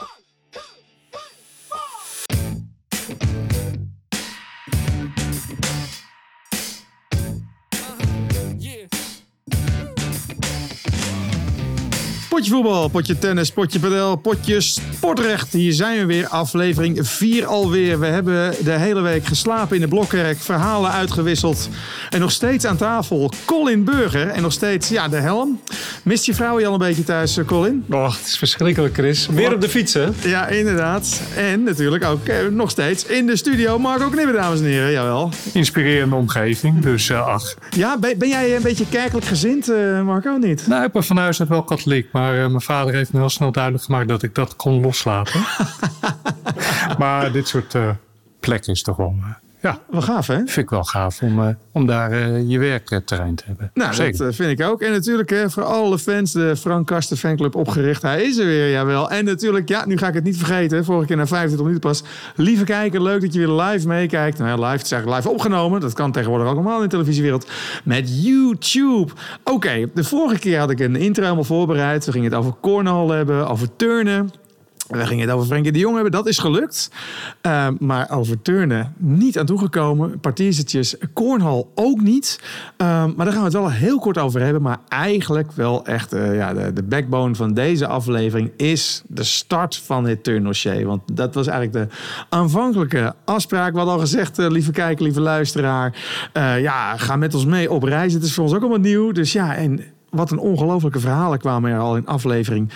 Oh! Potje voetbal, potje tennis, potje padel, potje sportrecht. Hier zijn we weer, aflevering 4 alweer. We hebben de hele week geslapen in de blokkerk, verhalen uitgewisseld. En nog steeds aan tafel Colin Burger. En nog steeds, ja, de helm. Mist je vrouw je al een beetje thuis, eh, Colin? Och, het is verschrikkelijk, Chris. Weer op de fiets, hè? Ja, inderdaad. En natuurlijk ook eh, nog steeds in de studio Marco Knibbe, dames en heren. Jawel. Inspirerende omgeving, dus eh, ach. Ja, ben, ben jij een beetje kerkelijk gezind, eh, Marco, niet? Nou, ik ben van huis uit wel katholiek, maar eh, mijn vader heeft me heel snel duidelijk gemaakt dat ik dat kon loslaten. maar dit soort eh, plekken is toch wel, eh, ja, Wel gaaf, hè? vind ik wel gaaf om, eh, om daar eh, je werkterrein te hebben. Nou, Zeker. dat eh, vind ik ook. En natuurlijk hè, voor alle fans de Frank Karsten fanclub opgericht. Hij is er weer, jawel. En natuurlijk, ja, nu ga ik het niet vergeten. Vorige keer na 25 minuten pas. Lieve kijker, leuk dat je weer live meekijkt. Nou ja, live, het is eigenlijk live opgenomen. Dat kan tegenwoordig ook allemaal in de televisiewereld. Met YouTube. Oké, de vorige keer had ik een intro helemaal voorbereid. We gingen het over cornhole hebben, over turnen. We gingen het over Frenkie de Jong hebben, dat is gelukt. Uh, maar over turnen niet aan toegekomen. Partiertjes, cornhole ook niet. Uh, maar daar gaan we het wel heel kort over hebben. Maar eigenlijk wel echt uh, ja, de, de backbone van deze aflevering is de start van dit turndossier. Want dat was eigenlijk de aanvankelijke afspraak. We hadden al gezegd, uh, lieve kijker, lieve luisteraar. Uh, ja, ga met ons mee op reis. Het is voor ons ook allemaal nieuw. Dus ja, en wat een ongelofelijke verhalen kwamen er al in aflevering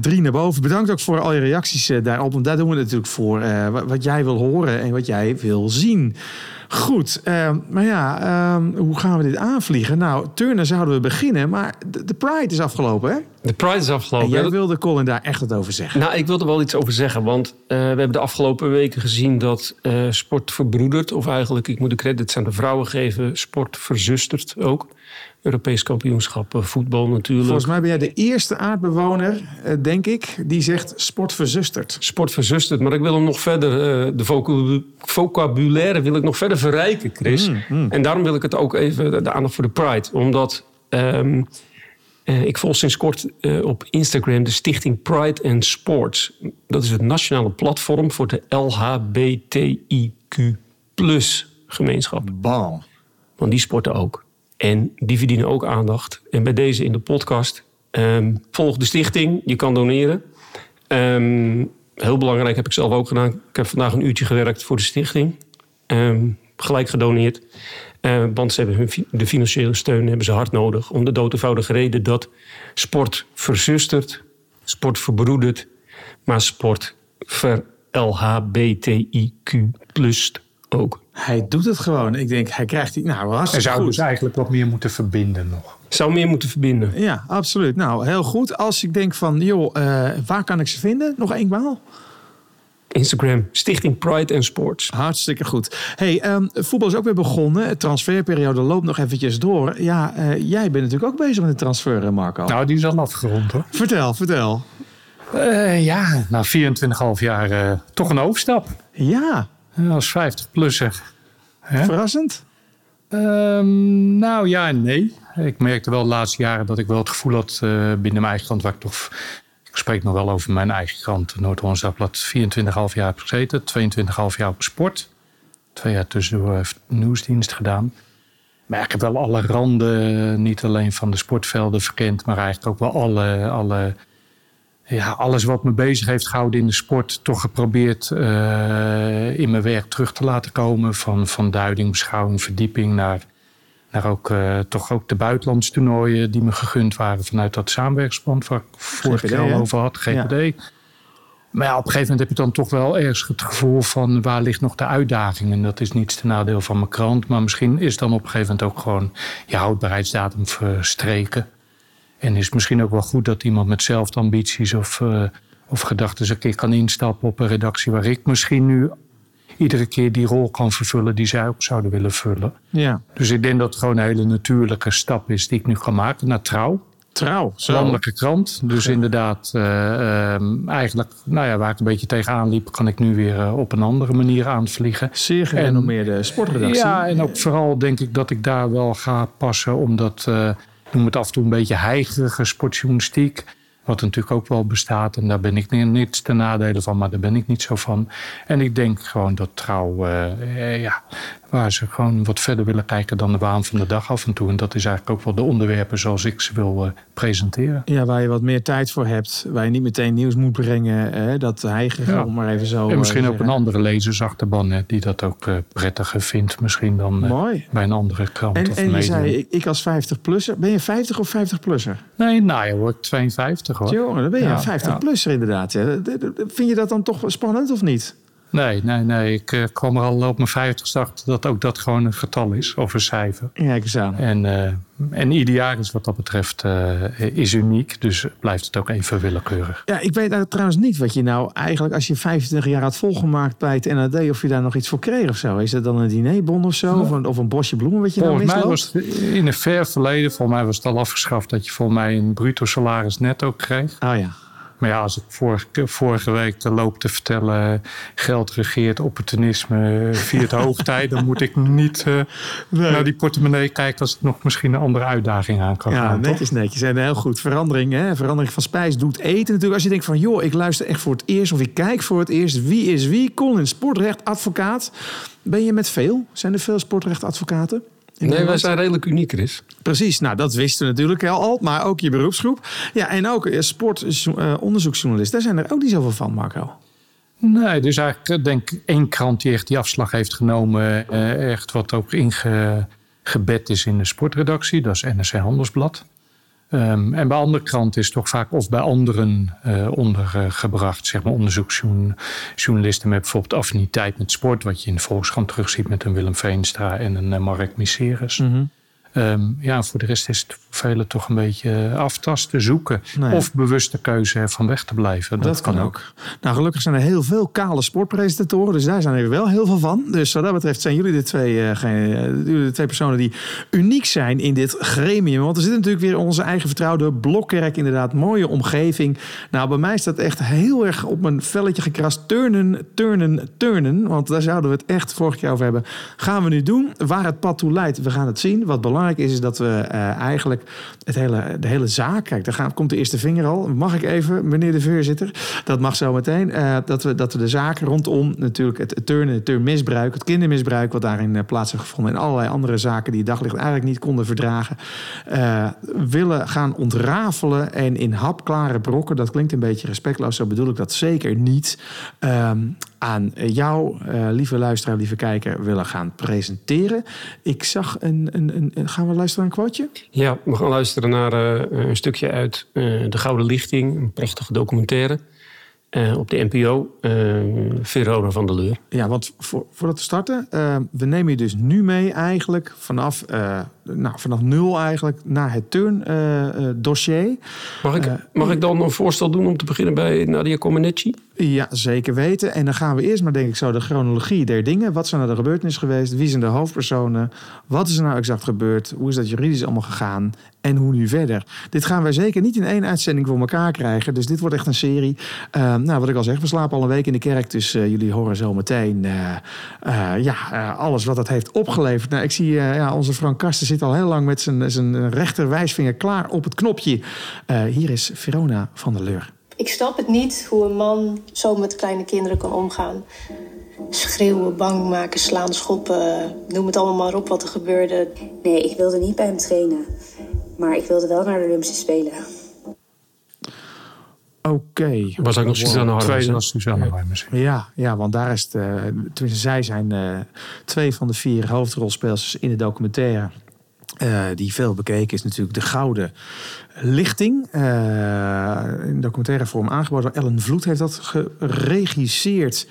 3 uh, naar boven. Bedankt ook voor al je reacties uh, daarop. Want daar doen we het natuurlijk voor. Uh, wat, wat, jij wil horen en wat jij wil zien. Goed, maar ja, hoe gaan we dit aanvliegen? Nou, turnen zouden we beginnen, maar de, de Pride is afgelopen, hè? De Pride is afgelopen. En jij wilde Colin daar echt wat over zeggen. Nou, ik wilde wel iets over zeggen. Want we hebben de afgelopen weken gezien dat sport verbroedert. Of eigenlijk, ik moet de credits aan de vrouwen geven, sport verzustert ook. Europees kampioenschap voetbal natuurlijk. Volgens mij ben jij de eerste aardbewoner, denk ik, die zegt sport verzustert. Sport verzustert, maar ik wil hem nog verder, de vocabulaire wil ik nog verder verrijken, Chris. Mm, mm. En daarom wil ik het ook even, de aandacht voor de Pride. Omdat um, uh, ik volg sinds kort op Instagram de stichting Pride and Sports. Dat is het nationale platform voor de LHBTIQ gemeenschap. Bam. Want die sporten ook. En die verdienen ook aandacht. En bij deze in de podcast. Um, volg de stichting. Je kan doneren. Um, heel belangrijk heb ik zelf ook gedaan. Ik heb vandaag een uurtje gewerkt voor de stichting. Um, gelijk gedoneerd. Uh, want ze hebben hun, de financiële steun hebben ze hard nodig. Om de dood eenvoudige reden dat sport verzustert. Sport verbroedert. Maar sport ver LHBTIQ plust ook. Hij doet het gewoon. Ik denk, hij krijgt die. Nou, Hij zou goed. dus eigenlijk wat meer moeten verbinden nog. Zou meer moeten verbinden. Ja, absoluut. Nou, heel goed. Als ik denk van, joh, uh, waar kan ik ze vinden? Nog eenmaal. Instagram, Stichting Pride and Sports. Hartstikke goed. Hey, um, voetbal is ook weer begonnen. De transferperiode loopt nog eventjes door. Ja, uh, jij bent natuurlijk ook bezig met de transfer, Marco. Nou, die is al afgerond hoor. Vertel, vertel. Uh, ja, na 24,5 jaar toch een overstap. Ja. Als 50-plusser. Verrassend? Um, nou ja en nee. Ik merkte wel de laatste jaren dat ik wel het gevoel had uh, binnen mijn eigen krant, waar ik toch. Ik spreek nog wel over mijn eigen krant, Noord-Hollands Dagblad, 24,5 jaar heb gezeten, 22,5 jaar op sport. Twee jaar tussendoor heeft nieuwsdienst gedaan. Maar ik heb wel alle randen, niet alleen van de sportvelden verkend, maar eigenlijk ook wel alle, alle ja, alles wat me bezig heeft gehouden in de sport, toch geprobeerd uh, in mijn werk terug te laten komen. Van, van duiding, beschouwing, verdieping naar, naar ook, uh, toch ook de buitenlandse toernooien die me gegund waren vanuit dat samenwerksband waar ik vorig jaar al over had, GPD. Ja. Maar ja, op een gegeven moment heb je dan toch wel ergens het gevoel van waar ligt nog de uitdaging. En dat is niets ten nadeel van mijn krant, maar misschien is dan op een gegeven moment ook gewoon je houdbaarheidsdatum verstreken. En is het misschien ook wel goed dat iemand met zelfde ambities of, uh, of gedachten een keer kan instappen op een redactie waar ik misschien nu iedere keer die rol kan vervullen die zij ook zouden willen vullen. Ja. Dus ik denk dat het gewoon een hele natuurlijke stap is die ik nu ga maken naar trouw. Trouw, zo. Landelijke krant. Dus ja. inderdaad, uh, uh, eigenlijk, nou ja, waar ik een beetje tegenaan liep, kan ik nu weer uh, op een andere manier aanvliegen. Zeer gerenommeerde sportredactie. Ja, en ook vooral denk ik dat ik daar wel ga passen, omdat noem het af en toe een beetje heigerige sportjournalistiek. Wat natuurlijk ook wel bestaat. En daar ben ik niet, niets ten nadele van, maar daar ben ik niet zo van. En ik denk gewoon dat trouw, eh, ja, waar ze gewoon wat verder willen kijken dan de waan van de dag af en toe. En dat is eigenlijk ook wel de onderwerpen zoals ik ze wil uh, presenteren. Ja, waar je wat meer tijd voor hebt. Waar je niet meteen nieuws moet brengen. Hè, dat heigen, ja. maar even zo. En misschien ook een andere lezersachterban hè, die dat ook uh, prettiger vindt. Misschien dan bij een andere krant en, of En je zei, ik, ik als 50-plusser. Ben je 50 of 50-plusser? Nee, nou ja hoor, 52 hoor. Jongen, dan ben je ja, een 50-plusser inderdaad. Vind je dat dan toch spannend of niet? Nee, nee, nee. Ik uh, kwam er al op mijn vijftigste achter dat ook dat gewoon een getal is of een cijfer. Ja, ik aan. En, uh, en ieder jaar is wat dat betreft uh, is uniek. Dus blijft het ook even willekeurig. Ja, ik weet trouwens niet wat je nou eigenlijk als je 25 jaar had volgemaakt bij het NAD... of je daar nog iets voor kreeg of zo. Is dat dan een dinerbon of zo? Ja. Of, een, of een bosje bloemen wat je volgens nou misloopt? mij was het in een ver verleden, volgens mij was het al afgeschaft... dat je volgens mij een bruto salaris netto kreeg. Oh ja. Maar ja, als ik vorige, vorige week de loop te vertellen... geld regeert opportunisme viert hoogtijd... dan moet ik niet uh, nee. naar die portemonnee kijken... als ik nog misschien een andere uitdaging aan kan ja, gaan. netjes, toch? netjes. En heel goed. Verandering, hè? verandering van spijs doet eten natuurlijk. Als je denkt van, joh, ik luister echt voor het eerst... of ik kijk voor het eerst. Wie is wie? Colin, sportrechtadvocaat. Ben je met veel? Zijn er veel sportrechtadvocaten? Nee, wij zijn redelijk uniek, Chris. Precies, nou dat wisten we natuurlijk al, maar ook je beroepsgroep. Ja, en ook sportonderzoeksjournalist. Daar zijn er ook niet zoveel van, Marco. Nee, dus eigenlijk denk ik één krant die echt die afslag heeft genomen. Eh, echt wat ook ingebed is in de sportredactie. Dat is NRC Handelsblad. Um, en bij andere kranten is toch vaak of bij anderen uh, ondergebracht, zeg maar onderzoeksjournalisten met bijvoorbeeld affiniteit met sport, wat je in de Volkskrant terugziet met een Willem Veenstra en een uh, Mark Miseris. Mm -hmm. Um, ja, voor de rest is het voor velen toch een beetje aftasten, zoeken. Nee. Of bewuste keuze van weg te blijven. Dat, dat kan ook. ook. Nou, gelukkig zijn er heel veel kale sportpresentatoren. Dus daar zijn er wel heel veel van. Dus wat dat betreft zijn jullie de twee, uh, jullie de twee personen die uniek zijn in dit gremium. Want er zit natuurlijk weer onze eigen vertrouwde Blokkerk. Inderdaad, mooie omgeving. Nou, bij mij staat echt heel erg op mijn velletje gekrast. Turnen, turnen, turnen. Want daar zouden we het echt vorig jaar over hebben. Gaan we nu doen. Waar het pad toe leidt, we gaan het zien. Wat belangrijk is, is dat we uh, eigenlijk het hele, de hele zaak. Kijk, daar komt de eerste vinger al. Mag ik even, meneer de voorzitter? Dat mag zo meteen. Uh, dat, we, dat we de zaak rondom natuurlijk het, het turnen, het turnmisbruik, het kindermisbruik, wat daarin uh, plaats heeft gevonden. En allerlei andere zaken die daglicht eigenlijk niet konden verdragen. willen gaan ontrafelen en in hapklare brokken. Dat klinkt een beetje respectloos, zo bedoel ik dat zeker niet. Ehm, aan jou, lieve luisteraar, lieve kijker, willen gaan presenteren. Ik zag een, een, een gaan we luisteren naar een quoteje? Ja, we gaan luisteren naar uh, een stukje uit uh, De Gouden Lichting. Een prachtige documentaire. Op de NPO, Verona van der Leur. Ja, want voor, voordat we starten, we nemen je dus nu mee eigenlijk vanaf, nou, vanaf nul eigenlijk naar het turndossier. mag ik, mag ik dan een voorstel doen om te beginnen bij Nadia Comaneci? Ja, zeker weten. En dan gaan we eerst maar, denk ik zo, de chronologie der dingen. Wat zijn nou de gebeurtenissen geweest? Wie zijn de hoofdpersonen? Wat is er nou exact gebeurd? Hoe is dat juridisch allemaal gegaan? En hoe nu verder? Dit gaan wij zeker niet in één uitzending voor elkaar krijgen. Dus dit wordt echt een serie. Uh, nou, wat ik al zeg, we slapen al een week in de kerk. Dus uh, jullie horen zo meteen uh, ja, alles wat dat heeft opgeleverd. Nou, ik zie ja, onze Frank Karsten zit al heel lang met zijn, zijn rechter wijsvinger klaar op het knopje. hier is Verona van der Leur. Ik snap het niet hoe een man zo met kleine kinderen kan omgaan. Schreeuwen, bang maken, slaan, schoppen. Noem het allemaal maar op wat er gebeurde. Nee, ik wilde niet bij hem trainen. Maar ik wilde wel naar de Olympische Spelen. Oké. Okay. Was ook nog Suzanne. Tweede Harmens. Ja, ja, want daar is het... Uh, tenminste, zij zijn uh, twee van de vier hoofdrolspelers in de documentaire. Uh, die veel bekeken is natuurlijk de Gouden Lichting. Uh, in documentaire vorm aangeboden. Ellen Vloed heeft dat geregisseerd.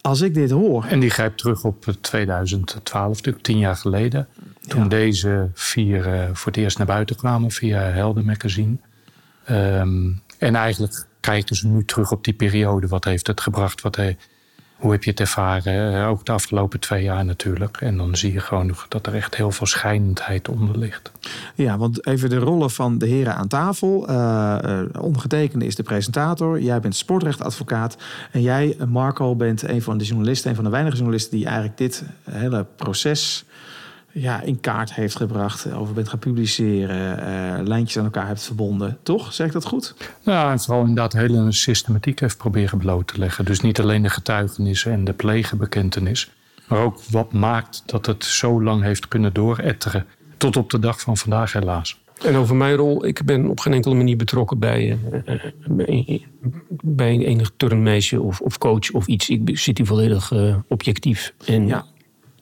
Als ik dit hoor. En die grijpt terug op 2012, natuurlijk tien jaar geleden. Toen ja. deze vier uh, voor het eerst naar buiten kwamen via Helden Magazine. Um, en eigenlijk kijken ze nu terug op die periode. Wat heeft het gebracht? Wat hij, hoe heb je het ervaren? Ook de afgelopen twee jaar natuurlijk. En dan zie je gewoon dat er echt heel veel schijnendheid onder ligt. Ja, want even de rollen van de heren aan tafel. Uh, uh, ondergetekende is de presentator. Jij bent sportrechtadvocaat. En jij, Marco, bent een van de journalisten, een van de weinige journalisten die eigenlijk dit hele proces ja, in kaart heeft gebracht, over bent gaan publiceren, eh, lijntjes aan elkaar hebt verbonden. Toch? Zeg ik dat goed? Ja, en vooral inderdaad hele systematiek heeft proberen bloot te leggen. Dus niet alleen de getuigenissen en de plegenbekentenis, maar ook wat maakt dat het zo lang heeft kunnen dooretteren. Tot op de dag van vandaag helaas. En over mijn rol, ik ben op geen enkele manier betrokken bij, uh, bij, bij enig turnmeisje of, of coach of iets. Ik zit hier volledig uh, objectief. En Ja,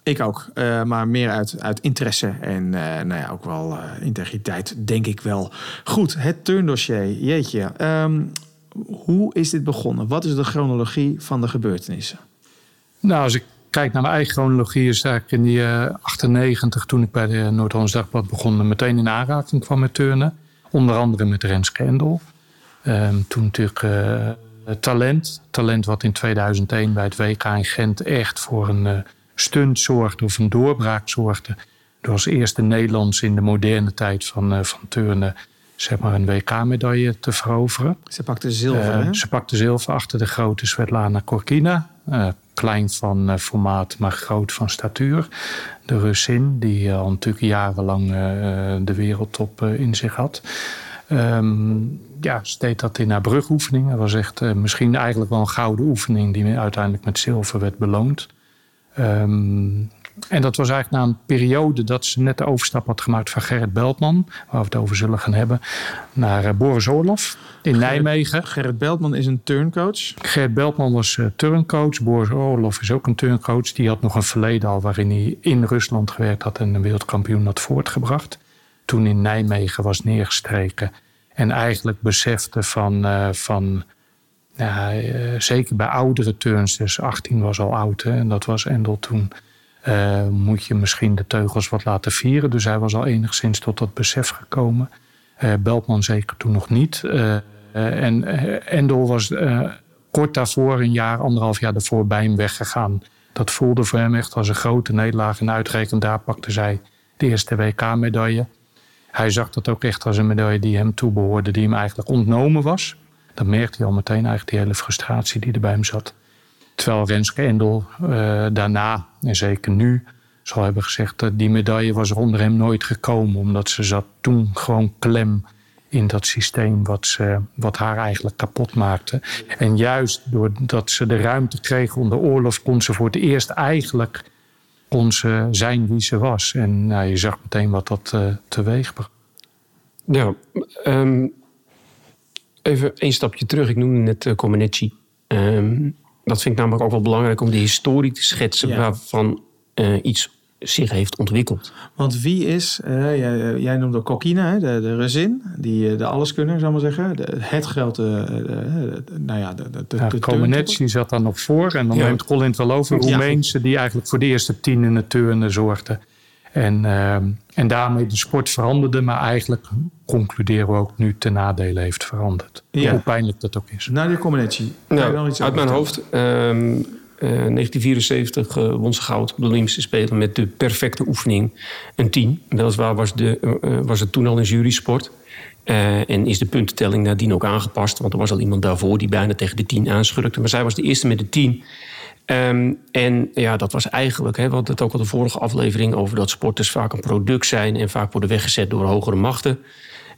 ik ook. Eh, maar meer uit, uit interesse en eh, nou ja, ook wel eh, integriteit, denk ik wel. Goed, het turndossier. Jeetje. Ehm, hoe is dit begonnen? Wat is de chronologie van de gebeurtenissen? Nou, als ik kijk naar mijn eigen chronologie, is eigenlijk in die eh, 98, toen ik bij de Noord-Hollands Dagblad begon, meteen in aanraking kwam met turnen. Onder andere met Renske Endel. Ehm, toen natuurlijk talent. Talent wat in 2001 bij het WK in Gent echt voor een stunt zorgde of een doorbraak zorgde. Door als eerste Nederlands in de moderne tijd van, eh, van turnen zeg maar een WK-medaille te veroveren. Ze pakte zilver, Eh, hè? ze pakte zilver achter de grote Svetlana Korkina. Eh, klein van formaat, maar groot van statuur. De Russin, die al natuurlijk jarenlang de wereldtop in zich had. Ehm, ja, ze deed dat in haar brugoefening. Dat was echt misschien eigenlijk wel een gouden oefening... die uiteindelijk met zilver werd beloond. Ehm, en dat was eigenlijk na een periode dat ze net de overstap had gemaakt van Gerrit Beltman, waar we het over zullen gaan hebben, naar eh, Boris Orlov in Nijmegen. Gerrit Beltman is een turncoach. Gerrit Beltman was eh, turncoach. Boris Orlov is ook een turncoach. Die had nog een verleden al waarin hij in Rusland gewerkt had en een wereldkampioen had voortgebracht. Toen in Nijmegen was neergestreken en eigenlijk besefte van, eh, van eh, zeker bij oudere turns, dus 18 was al oud en dat was Endel toen. eh, moet je misschien de teugels wat laten vieren. Dus hij was al enigszins tot dat besef gekomen. Eh, Beltman zeker toen nog niet. En Endel was kort daarvoor, een jaar, anderhalf jaar daarvoor, bij hem weggegaan. Dat voelde voor hem echt als een grote nederlaag. En uitgerekend daar pakte zij de eerste WK-medaille. Hij zag dat ook echt als een medaille die hem toebehoorde, die hem eigenlijk ontnomen was. Dat merkte hij al meteen, eigenlijk die hele frustratie die er bij hem zat. Terwijl Renske Endel eh, daarna, en zeker nu, zal hebben gezegd dat die medaille was er onder hem nooit gekomen. Omdat ze zat toen gewoon klem in dat systeem wat, ze, wat haar eigenlijk kapot maakte. En juist doordat ze de ruimte kreeg onder oorlog, kon ze voor het eerst eigenlijk kon ze zijn wie ze was. En nou, je zag meteen wat dat eh teweeg. Ja, ehm, even een stapje terug. Ik noemde net uh, Comaneci. Ehm, dat vind ik namelijk ook wel belangrijk om de historie te schetsen Ja. waarvan eh, iets zich heeft ontwikkeld. Want wie is, eh, jij, jij noemde Kokina, hè, de, de Rezin, die, de alleskunner, zou ik maar zeggen. De, het grote, eh, de- de- nou ja, de, de, de, Ja, de Comaneci zat daar nog voor. En dan Ja. neemt Colin het wel over. Ja. Roemeense die eigenlijk voor de eerste tien in het turnen zorgde. En, ehm, en daarmee de sport veranderde. Maar eigenlijk concluderen we ook nu ten nadele heeft veranderd. Ja. Hoe pijnlijk dat ook is. Nadia Nou, iets uit mijn hoofd. ehm, eh, 1974 eh, won ze goud op de Olympische Spelen met de perfecte oefening. Een 10. Weliswaar was, de, eh, was het toen al een jurysport. Eh, en is de puntentelling nadien ook aangepast. Want er was al iemand daarvoor die bijna tegen de 10 aanschurkte. Maar zij was de eerste met de 10. Ehm, en ja, dat was eigenlijk, hè, we het ook al de vorige aflevering over dat sporters vaak een product zijn en vaak worden weggezet door hogere machten.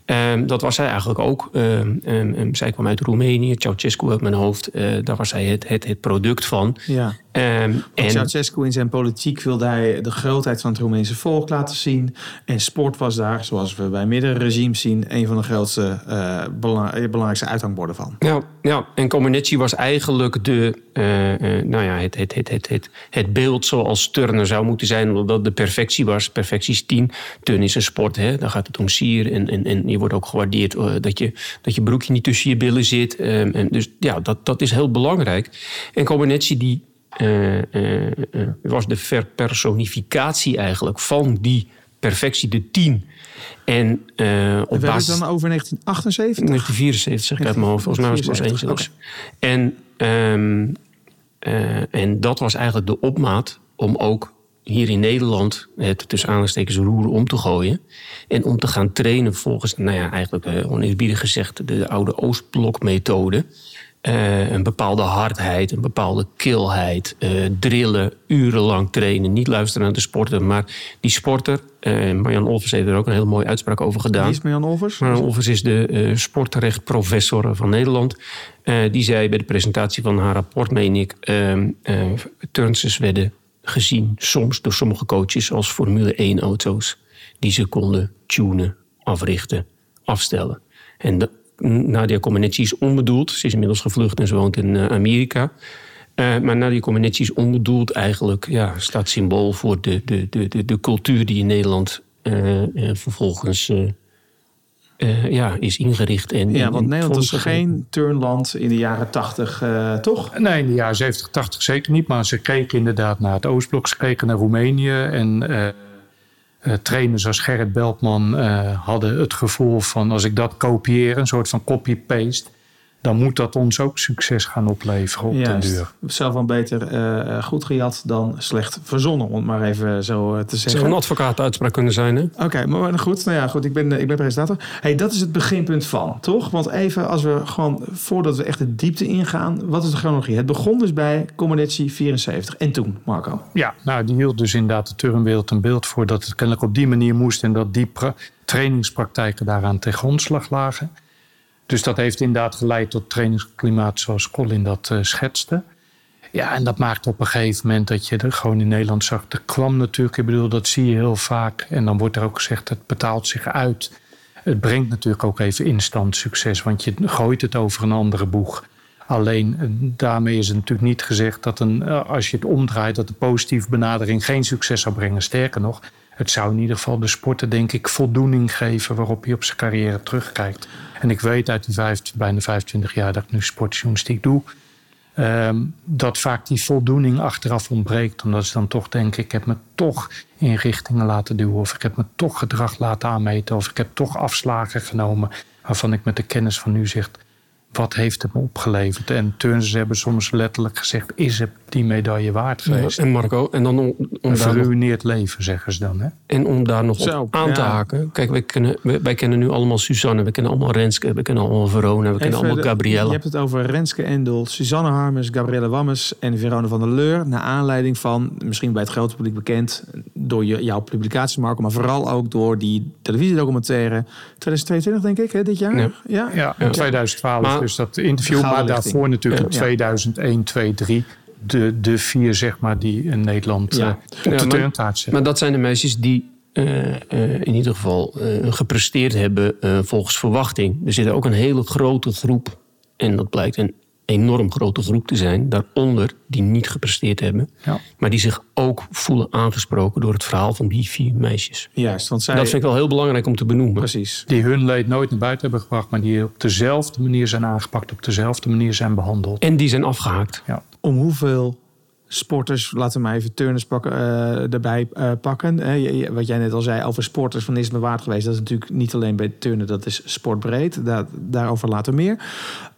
Ehm, dat was zij eigenlijk ook. Ehm, zij kwam uit Roemenië, Ceausescu uit mijn hoofd. Eh, daar was zij het, het, het product van. Ja. Want en, Ceausescu in zijn politiek wilde hij de grootheid van het Roemeense volk laten zien. En sport was daar, zoals we bij meerdere regimes zien, een van de grootste, eh, belang- eh, belangrijkste uithangborden van. ja, ja, en Comaneci was eigenlijk de, eh, nou ja, het, het, het, het, het, het beeld zoals turnen zou moeten zijn. Omdat dat de perfectie was. Perfectie is 10. Turn is een sport, hè? daar gaat het om sier. En, en, en je wordt ook gewaardeerd dat, je, dat je broekje niet tussen je billen zit. Ehm, en dus ja, dat, dat is heel belangrijk. En Comaneci die eh, was de verpersonificatie eigenlijk van die perfectie, de 10. En En op we basis... het dan over 1978. 1974 zeg ik uit mijn hoofd. Volgens mij was het pas één 1974, zelfs. En, ehm, eh, en dat was eigenlijk de opmaat om ook hier in Nederland het tussen aanhalingstekens roer om te gooien. En om te gaan trainen volgens, nou ja, eigenlijk uh, oneerbiedig gezegd, de, oude Oostblok-methode. Eh, een bepaalde hardheid, een bepaalde kilheid, eh, drillen, urenlang trainen, niet luisteren naar de sporter. Maar die sporter, uh, Marjan Olvers heeft er ook een heel mooie uitspraak over gedaan. Wie is Marjan Olvers? Marjan Olvers is de sportrechtprofessor van Nederland. die zei bij de presentatie van haar rapport, meen ik, uh, turnsters werden gezien soms door sommige coaches als Formule 1 auto's die ze konden tunen, africhten, afstellen. En de, Nadia Comaneci is onbedoeld. Ze is inmiddels gevlucht en ze woont in uh, Amerika. Uh, maar Nadia Comaneci is onbedoeld eigenlijk. Ja, staat symbool voor de, de, de, de, de cultuur die in Nederland uh, vervolgens ja, is ingericht. En, ja, want Nederland is geen turnland in de jaren 80, toch? Nee, in de jaren 70, 80 zeker niet. Maar ze keken inderdaad naar het Oostblok, ze keken naar Roemenië. En uh, trainers als Gerrit Beltman uh, hadden het gevoel van als ik dat kopieer, een soort van copy-paste, dan moet dat ons ook succes gaan opleveren op Juist. den duur. Zelf van beter uh, goed gejat dan slecht verzonnen, om het maar even zo te zeggen. Zou een advocaatenuitspraak kunnen zijn, hè? Oké, okay, maar goed. Nou ja, goed. Ik ben, ik ben presentator. Hey, dat is het beginpunt van, toch? Want even als we gewoon, voordat we echt de diepte ingaan, wat is de chronologie? Het begon dus bij Comaneci 74. En toen, Marco? Ja, nou, die hield dus inderdaad de turnwereld een beeld voor dat het kennelijk op die manier moest en dat die trainingspraktijken daaraan ten grondslag lagen. Dus dat heeft inderdaad geleid tot trainingsklimaat zoals Colin dat uh, schetste. Ja, en dat maakt op een gegeven moment dat je er gewoon in Nederland zag. Er kwam natuurlijk, ik bedoel, dat zie je heel vaak. En dan wordt er ook gezegd, het betaalt zich uit. Het brengt natuurlijk ook even instant succes, want je gooit het over een andere boeg. Alleen daarmee is het natuurlijk niet gezegd dat een, als je het omdraait, dat de positieve benadering geen succes zou brengen. Sterker nog, het zou in ieder geval de sporter, denk ik, voldoening geven waarop hij op zijn carrière terugkijkt. En ik weet uit die bijna 25 jaar dat ik nu sportjournalistiek doe, um, dat vaak die voldoening achteraf ontbreekt. Omdat ze dan toch denken, ik heb me toch in richtingen laten duwen. Of ik heb me toch gedrag laten aanmeten. Of ik heb toch afslagen genomen waarvan ik met de kennis van nu zeg, wat heeft het me opgeleverd? En turners hebben soms letterlijk gezegd: is het die medaille waard geweest? Ja, en Marco, en dan om, om een verruineerd nog, leven, zeggen ze dan. Hè? En om daar nog Zo, op aan ja. te haken. Kijk, wij kennen, wij, wij, kennen nu allemaal Suzanne, we kennen allemaal Renske, we kennen allemaal Verona, we kennen allemaal Gabriella. Je hebt het over Renske Endel, Suzanne Harmes, Gabrielle Wammes en Verona van der Leur. Naar aanleiding van, misschien bij het grote publiek bekend, door je, jouw publicatie, Marco, maar vooral ook door die televisiedocumentaire 2022, denk ik, hè, dit jaar? Ja, ja? ja, ja. 2012. Maar, dus dat interview, maar daarvoor natuurlijk in 2001, 2, 3. De, de vier, zeg maar, die in Nederland ja. uh, op de turntaart zetten. Maar dat zijn de meisjes die uh, uh, in ieder geval gepresteerd hebben volgens verwachting. Er zit ook een hele grote groep, en dat blijkt een enorm grote groep te zijn, daaronder die niet gepresteerd hebben. Ja. Maar die zich ook voelen aangesproken door het verhaal van die vier meisjes. Juist, want zij... Dat vind ik wel heel belangrijk om te benoemen. Precies. Die hun leed nooit naar buiten hebben gebracht, maar die op dezelfde manier zijn aangepakt, op dezelfde manier zijn behandeld. En die zijn afgehaakt. Ja. Om hoeveel sporters, laten we maar even turners pakken, uh, erbij uh, pakken. Uh, wat jij net al zei over sporters, van is het me waard geweest. Dat is natuurlijk niet alleen bij turnen, dat is sportbreed. Daar, daarover later meer.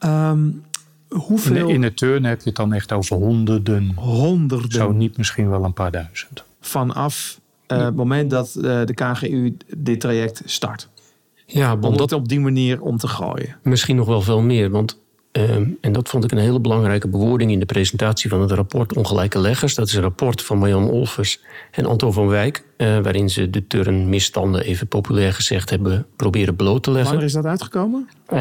Um, hoeveel... In het turnen heb je het dan echt over honderden. Honderden. Zo niet misschien wel een paar duizend. Vanaf uh, het moment dat uh, de KGU dit traject start. Ja, om dat het op die manier om te gooien. Misschien nog wel veel meer. Want, um, en dat vond ik een hele belangrijke bewoording in de presentatie van het rapport Ongelijke Leggers. Dat is een rapport van Marjan Olvers en Anton van Wijk. Uh, waarin ze de turnmisstanden, even populair gezegd, hebben proberen bloot te leggen. Wanneer is dat uitgekomen? Uh,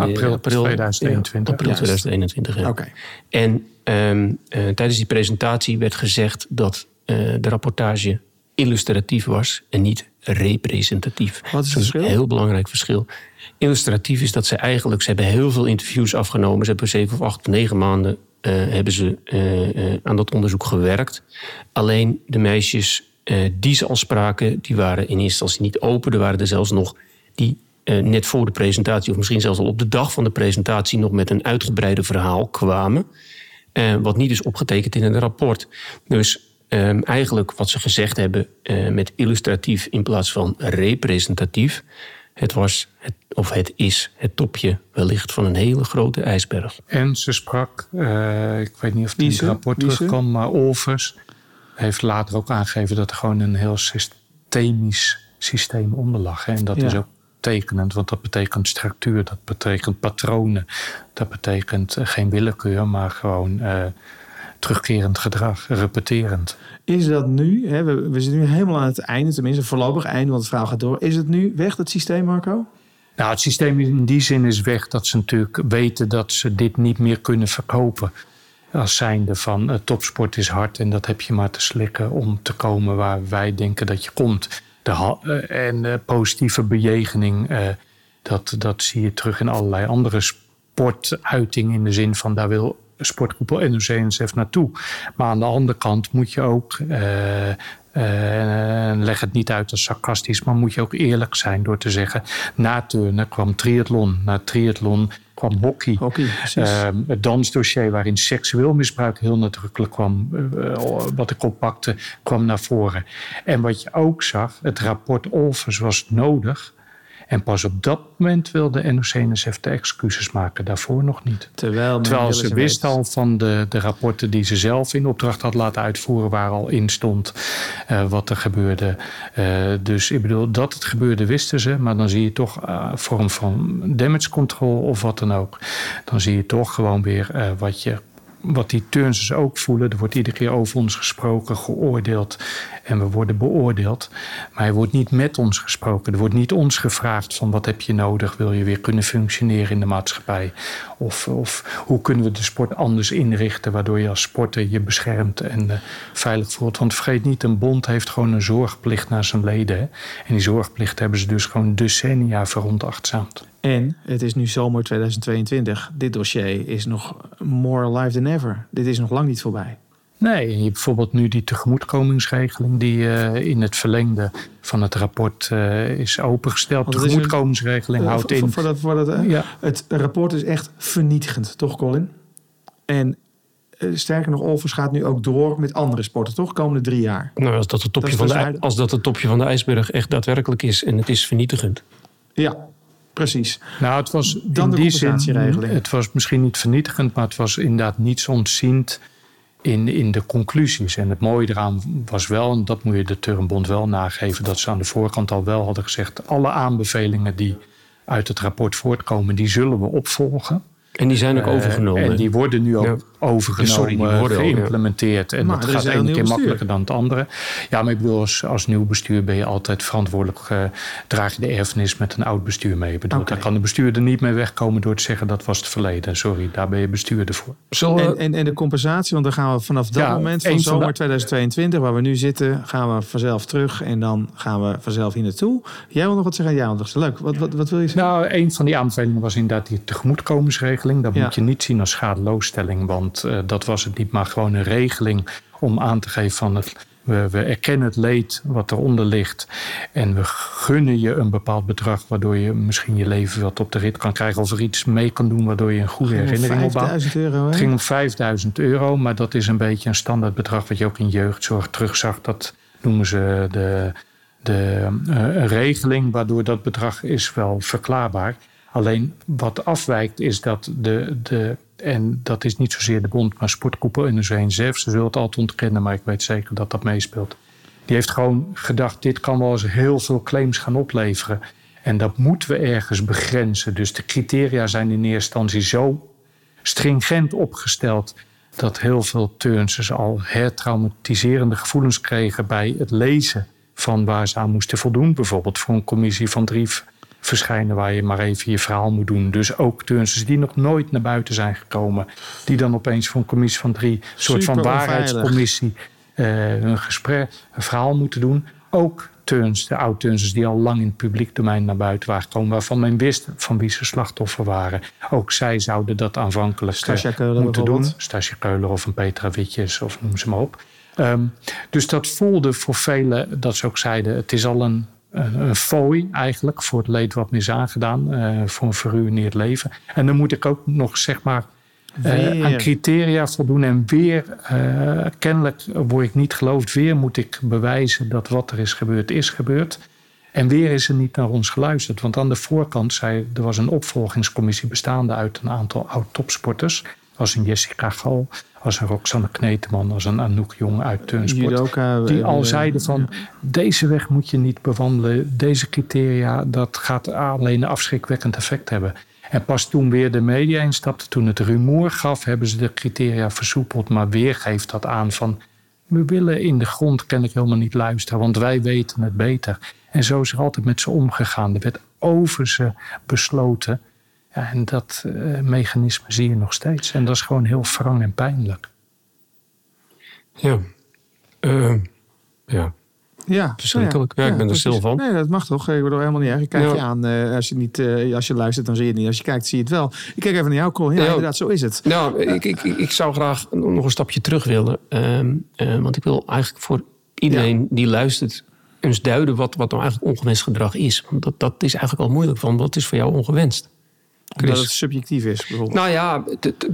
april, april 2021. Ja, april 2021, ja. Okay. En um, uh, tijdens die presentatie werd gezegd dat uh, de rapportage illustratief was en niet representatief. Wat is het verschil? Een heel belangrijk verschil. Illustratief is dat ze eigenlijk, ze hebben heel veel interviews afgenomen. Ze hebben zeven of acht negen maanden hebben ze aan dat onderzoek gewerkt. Alleen de meisjes die ze al spraken, die waren in eerste instantie niet open. Er waren er zelfs nog die net voor de presentatie, of misschien zelfs al op de dag van de presentatie, nog met een uitgebreide verhaal kwamen. Wat niet is opgetekend in het rapport. Dus um, eigenlijk wat ze gezegd hebben met illustratief in plaats van representatief. Het was, het, of het is, het topje wellicht van een hele grote ijsberg. En ze sprak, ik weet niet of die in het rapport terugkwam, maar Olvers heeft later ook aangegeven dat er gewoon een heel systemisch systeem onder lag. En dat ja. is ook tekenend, want dat betekent structuur, dat betekent patronen, dat betekent eh, geen willekeur, maar gewoon uh, terugkerend gedrag, repeterend. Is dat nu, hè, we, we zitten nu helemaal aan het einde, tenminste voorlopig einde, want het verhaal gaat door. Is het nu weg, dat systeem, Marco? Nou, het systeem in die zin is weg dat ze natuurlijk weten dat ze dit niet meer kunnen verkopen. Als zijnde van uh, topsport is hard en dat heb je maar te slikken om te komen waar wij denken dat je komt. De, uh, en uh, positieve bejegening, dat, dat zie je terug in allerlei andere sportuitingen. In de zin van daar wil sportgroep NOC-NSF naartoe. Maar aan de andere kant moet je ook uh, leg het niet uit als sarcastisch, maar moet je ook eerlijk zijn door te zeggen: na turnen kwam triathlon, na triathlon kwam hockey. hockey uh, het dansdossier waarin seksueel misbruik heel nadrukkelijk kwam, uh, wat ik oppakte, kwam naar voren. En wat je ook zag, het rapport Olvers was nodig en pas op dat moment wilde NOC-NSF de excuses maken, daarvoor nog niet. Terwijl, Terwijl ze wist al van de, de rapporten die ze zelf in opdracht had laten uitvoeren, waar al in stond uh, wat er gebeurde. Uh, dus ik bedoel, dat het gebeurde wisten ze, maar dan zie je toch uh, vorm van damage control of wat dan ook. Dan zie je toch gewoon weer wat je wat die turnsters ook voelen. Er wordt iedere keer over ons gesproken, geoordeeld en we worden beoordeeld. Maar er wordt niet met ons gesproken. Er wordt niet ons gevraagd van wat heb je nodig, wil je weer kunnen functioneren in de maatschappij? Of, of hoe kunnen we de sport anders inrichten, waardoor je als sporter je beschermt en uh, veilig voelt. Want vergeet niet, een bond heeft gewoon een zorgplicht naar zijn leden. En die zorgplicht hebben ze dus gewoon decennia veronachtzaamd. En het is nu zomer 2022. Dit dossier is nog more alive than ever. Dit is nog lang niet voorbij. Nee, je hebt bijvoorbeeld nu die tegemoetkomingsregeling die uh, in het verlengde van het rapport uh, is opengesteld. De tegemoetkomingsregeling een, houdt in. Voor dat, voor dat, ja. Het rapport is echt vernietigend, toch Colin? En sterker nog, Olvers gaat nu ook door met andere sporten, toch? Komende drie jaar. Nou, als dat het topje, dat van, de, als dat het topje van de ijsberg echt daadwerkelijk is en het is vernietigend. Ja, Precies. Nou, het was Dan in die zin, het was misschien niet vernietigend, maar het was inderdaad niets ontziend in, in de conclusies. En het mooie eraan was wel, en dat moet je de Turnbond wel nageven, dat ze aan de voorkant al wel hadden gezegd: alle aanbevelingen die uit het rapport voortkomen, die zullen we opvolgen. En die zijn ook overgenomen. Uh, en die worden nu ook ja. overgenomen, Sorry, die worden geïmplementeerd. Ook, ja. En maar dat gaat de ene keer bestuur. makkelijker dan het andere. Ja, maar ik bedoel, als, als nieuw bestuur ben je altijd verantwoordelijk. Uh, draag je de erfenis met een oud bestuur mee. Ik bedoel, okay. Daar kan de bestuurder niet mee wegkomen door te zeggen dat was het verleden. Sorry, daar ben je bestuurder voor. Zo, en, en, en, de compensatie, want dan gaan we vanaf dat ja, moment van zomer van de... 2022, waar we nu zitten, gaan we vanzelf terug. En dan gaan we vanzelf hier naartoe. Jij wil nog wat zeggen? Ja, dat is leuk. Wat, wat, wat wil je zeggen? Nou, een van die aanbevelingen was inderdaad die tegemoetkomingsregeling. Dat ja. moet je niet zien als schadeloosstelling, want uh, dat was het niet, maar gewoon een regeling om aan te geven van het. We, we, erkennen het leed wat eronder ligt. En we gunnen je een bepaald bedrag. waardoor je misschien je leven wat op de rit kan krijgen. of er iets mee kan doen waardoor je een goede herinnering opbouwt. Euro, hè? Het ging om 5000 euro, maar dat is een beetje een standaardbedrag. wat je ook in jeugdzorg terugzag. Dat noemen ze de, de uh, regeling. waardoor dat bedrag is wel verklaarbaar. Alleen wat afwijkt is dat de, de en dat is niet zozeer de bond, maar sportkoepel en de zelf. Ze zullen het altijd ontkennen, maar ik weet zeker dat dat meespeelt. Die heeft gewoon gedacht, dit kan wel eens heel veel claims gaan opleveren. En dat moeten we ergens begrenzen. Dus de criteria zijn in eerste instantie zo stringent opgesteld... dat heel veel turnsters al hertraumatiserende gevoelens kregen... bij het lezen van waar ze aan moesten voldoen. Bijvoorbeeld voor een commissie van drie verschijnen waar je maar even je verhaal moet doen. Dus ook turnsters die nog nooit naar buiten zijn gekomen. Die dan opeens voor een commissie van drie, een soort van waarheidscommissie, uh, een gesprek, een verhaal moeten doen. Ook turns, de oud-turnsters die al lang in het publiek domein naar buiten waren gekomen, waarvan men wist van wie ze slachtoffer waren. Ook zij zouden dat aanvankelijk Keuler moeten doen. Stasia Keuler of een Petra Witjes of noem ze maar op. Um, dus dat voelde voor velen dat ze ook zeiden: het is al een een fooi eigenlijk voor het leed wat me is aangedaan. Uh, voor een verruineerd leven. En dan moet ik ook nog zeg maar uh, aan criteria voldoen. En weer, uh, kennelijk word ik niet geloofd. Weer moet ik bewijzen dat wat er is gebeurd, is gebeurd. En weer is er niet naar ons geluisterd. Want aan de voorkant zei er was een opvolgingscommissie bestaande uit een aantal oud-topsporters. Als een Jessica Gal, als een Roxanne Kneteman, als een Anouk Jong uit Turnsport. Judoka, die eh, al zeiden van, deze weg moet je niet bewandelen. Deze criteria, dat gaat alleen een afschrikwekkend effect hebben. En pas toen weer de media instapte, toen het rumoer gaf, hebben ze de criteria versoepeld. Maar weer geeft dat aan van, we willen in de grond kennelijk helemaal niet luisteren, want wij weten het beter. En zo is er altijd met ze omgegaan. Er werd over ze besloten. Ja, en dat eh, mechanisme zie je nog steeds. En dat is gewoon heel wrang en pijnlijk. Ja. Eh, ja. Ja, Verschrikkelijk. Ja, ik ben er stil van. Nee, dat mag toch? Ik bedoel helemaal niet erg. Ik kijk Ja. je aan. eh, als, je niet, eh, als je luistert, dan zie je het niet. Als je kijkt, zie je het wel. Ik kijk even naar jou, Cor. Ja, Ja. inderdaad, zo is het. Nou, ik, ik, ik ik zou graag nog een stapje terug willen. Ehm, eh, want ik wil eigenlijk voor iedereen die luistert... eens duiden wat, wat nou eigenlijk ongewenst gedrag is. Want dat, dat is eigenlijk al moeilijk van. Wat is voor jou ongewenst? Omdat Chris. het subjectief is, bijvoorbeeld. Nou ja,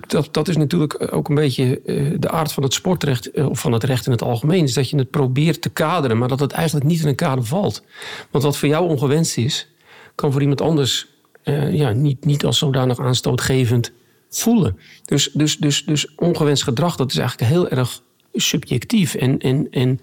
dat, dat is natuurlijk ook een beetje eh, de aard van het sportrecht, eh, of van het recht in het algemeen, is dat je het probeert te kaderen, maar dat het eigenlijk niet in een kader valt. Want wat voor jou ongewenst is, kan voor iemand anders eh, ja, niet, niet als zodanig aanstootgevend voelen. Dus, dus, dus, dus ongewenst gedrag, dat is eigenlijk heel erg subjectief. En, en, en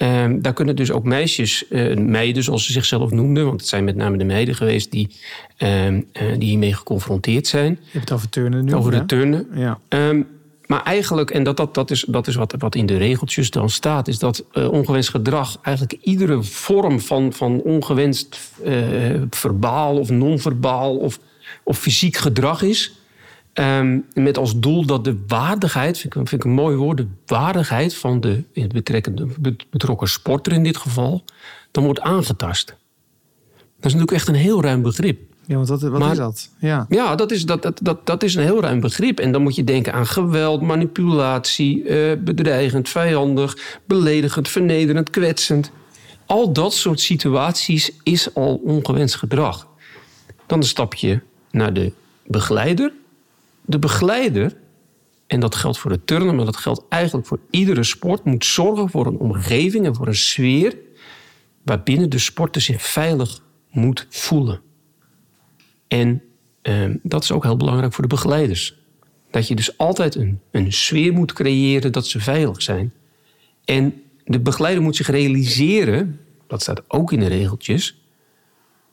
ehm, daar kunnen dus ook meisjes, eh, meiden zoals ze zichzelf noemden, want het zijn met name de meiden geweest die, ehm, eh, die hiermee geconfronteerd zijn. Je hebt het over turnen nu. Over de turnen. Ja. Ehm, maar eigenlijk, en dat, dat, dat is, dat is wat, wat in de regeltjes dan staat, is dat eh, ongewenst gedrag eigenlijk iedere vorm van, van ongewenst verbaal of non-verbaal of, of fysiek gedrag is. Ehm, met als doel dat de waardigheid, vind ik, vind ik een mooi woord, de waardigheid van de betrekkende, betrokken sporter in dit geval, dan wordt aangetast. Dat is natuurlijk echt een heel ruim begrip. ja, want wat, wat Maar- is dat? Ja. Ja, dat is, dat, dat, dat, dat is een heel ruim begrip. En dan moet je denken aan geweld, manipulatie, eh, bedreigend, vijandig, beledigend, vernederend, kwetsend. Al dat soort situaties is al ongewenst gedrag. Dan een stapje naar de begeleider. De begeleider, en dat geldt voor de turnen, maar dat geldt eigenlijk voor iedere sport, moet zorgen voor een omgeving en voor een sfeer waarbinnen de sporter zich veilig moet voelen. En ehm, dat is ook heel belangrijk voor de begeleiders. Dat je dus altijd een, een sfeer moet creëren dat ze veilig zijn. En de begeleider moet zich realiseren, dat staat ook in de regeltjes,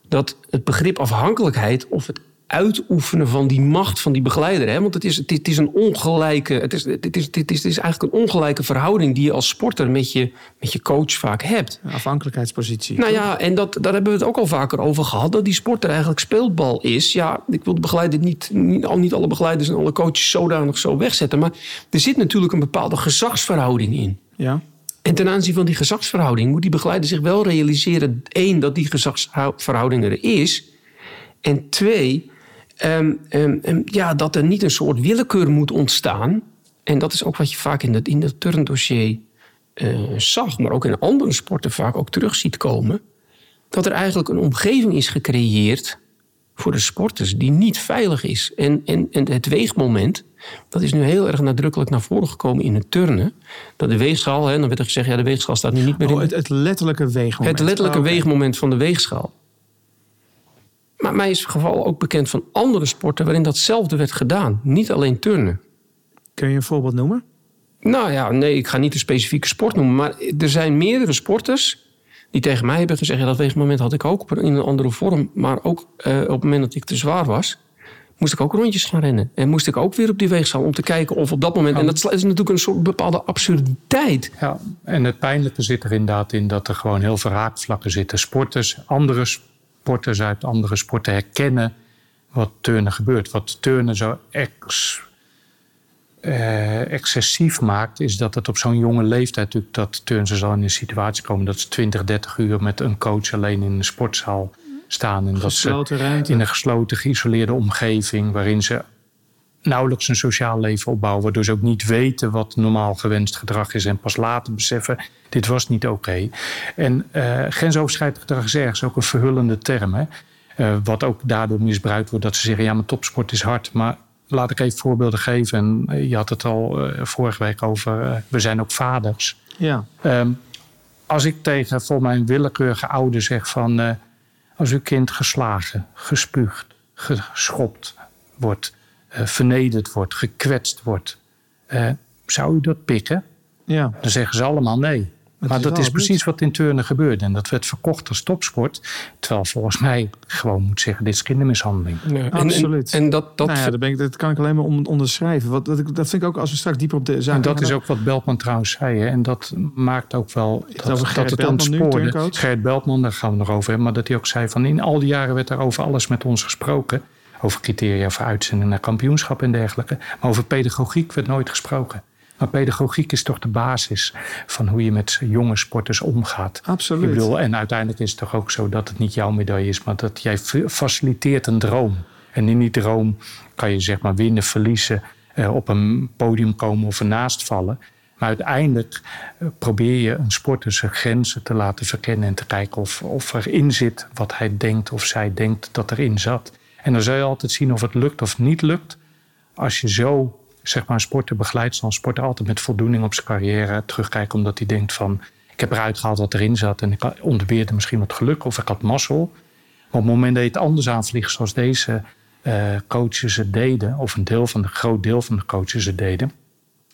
dat het begrip afhankelijkheid of het uitoefenen van die macht van die begeleider, hè, want het is, het, is- een ongelijke, het is, het, is, het, is, eigenlijk een ongelijke verhouding die je als sporter met je, met je coach vaak hebt. Een afhankelijkheidspositie. Nou ja, en dat, daar hebben we het ook al vaker over gehad. Dat die sporter eigenlijk speelbal is. Ja, ik wil de begeleider niet, niet, al niet alle begeleiders en alle coaches zodanig zo wegzetten. Maar er zit natuurlijk een bepaalde gezagsverhouding in. Ja. En ten aanzien van die gezagsverhouding moet die begeleider zich wel realiseren: één, dat die gezagsverhouding er is. En twee, ehm, ehm, ehm, ja, dat er niet een soort willekeur moet ontstaan. En dat is ook wat je vaak in het, in het turndossier eh, zag, maar ook in andere sporten vaak ook terug ziet komen. Dat er eigenlijk een omgeving is gecreëerd voor de sporters die niet veilig is. En, en, en het weegmoment, dat is nu heel erg nadrukkelijk naar voren gekomen in het turnen. Dat de weegschaal, hè, dan werd er gezegd, ja, de weegschaal staat nu niet meer in Oh, de het, het letterlijke weegmoment. het letterlijke Oh, weegmoment van de weegschaal. Maar mij is het geval ook bekend van andere sporten waarin datzelfde werd gedaan. Niet alleen turnen. Kun je een voorbeeld noemen? Nou ja, nee, ik ga niet een specifieke sport noemen. Maar er zijn meerdere sporters die tegen mij hebben gezegd... Ja, dat weegmoment had ik ook in een andere vorm. Maar ook eh, op het moment dat ik te zwaar was... moest ik ook rondjes gaan rennen. En moest ik ook weer op die weegschaal om te kijken of op dat moment... En dat is natuurlijk een soort bepaalde absurditeit. Ja, en het pijnlijke zit er inderdaad in dat er gewoon heel veel raakvlakken zitten. Sporters, andere sporters uit andere sporten herkennen wat turnen gebeurt. Wat turnen zo ex, eh, excessief maakt, is dat het op zo'n jonge leeftijd natuurlijk dat turners al in een situatie komen dat ze 20, 30 uur met een coach alleen in een sportzaal staan. En dat Gesloten ze ruimte. in een gesloten, geïsoleerde omgeving waarin ze nauwelijks een sociaal leven opbouwen, waardoor ze ook niet weten wat normaal gewenst gedrag is en pas later beseffen, dit was niet oké. En eh grensoverschrijdend gedrag is ergens ook een verhullende term, hè? Eh, wat ook daardoor misbruikt wordt dat ze zeggen, ja, maar topsport is hard, maar laat ik even voorbeelden geven. En eh, je had het al vorige week over, we zijn ook vaders. Ja. Ehm, als ik tegen voor mijn willekeurige ouder zeg van... als uw kind geslagen, gespuugd, geschopt wordt... eh, vernederd wordt, gekwetst wordt. Eh, zou u dat pikken? Ja. Dan zeggen ze allemaal nee. Het maar is dat is precies wat in turnen gebeurde. En dat werd verkocht als topsport. Terwijl volgens mij gewoon moet zeggen, dit is kindermishandeling. Absoluut. En, en dat, dat nou ja, dat, ben ik, dat kan ik alleen maar on- onderschrijven. Wat, ik, dat vind ik ook als we straks dieper op de zaak En dat is ook wat Beltman trouwens zei. Hè? En dat maakt ook wel dat, dat Gerrit het Beltman ontspoorde. Gerrit Beltman, daar gaan we nog over hebben. Maar dat hij ook zei van in al die jaren werd er over alles met ons gesproken. Over criteria voor uitzending naar kampioenschap en dergelijke. Maar over pedagogiek werd nooit gesproken. Maar pedagogiek is toch de basis van hoe je met jonge sporters omgaat. Absoluut. Ik bedoel, en uiteindelijk is het toch ook zo dat het niet jouw medaille is, maar dat jij fa- faciliteert een droom. En in die droom kan je zeg maar winnen, verliezen, eh, op een podium komen of ernaast vallen. Maar uiteindelijk eh, probeer je een sporter zijn grenzen te laten verkennen en te kijken of, of erin zit wat hij denkt of zij denkt dat erin zat. En dan zul je altijd zien of het lukt of niet lukt. Als je zo zeg maar, een sporter begeleidt, een sporter altijd met voldoening op zijn carrière terugkijken. Omdat hij denkt van, ik heb eruit gehaald wat erin zat. En ik onderbeerde misschien wat geluk of ik had mazzel. Maar op het moment dat je het anders aanvliegt zoals deze eh, coaches het deden. Of een deel van de, groot deel van de coaches het deden.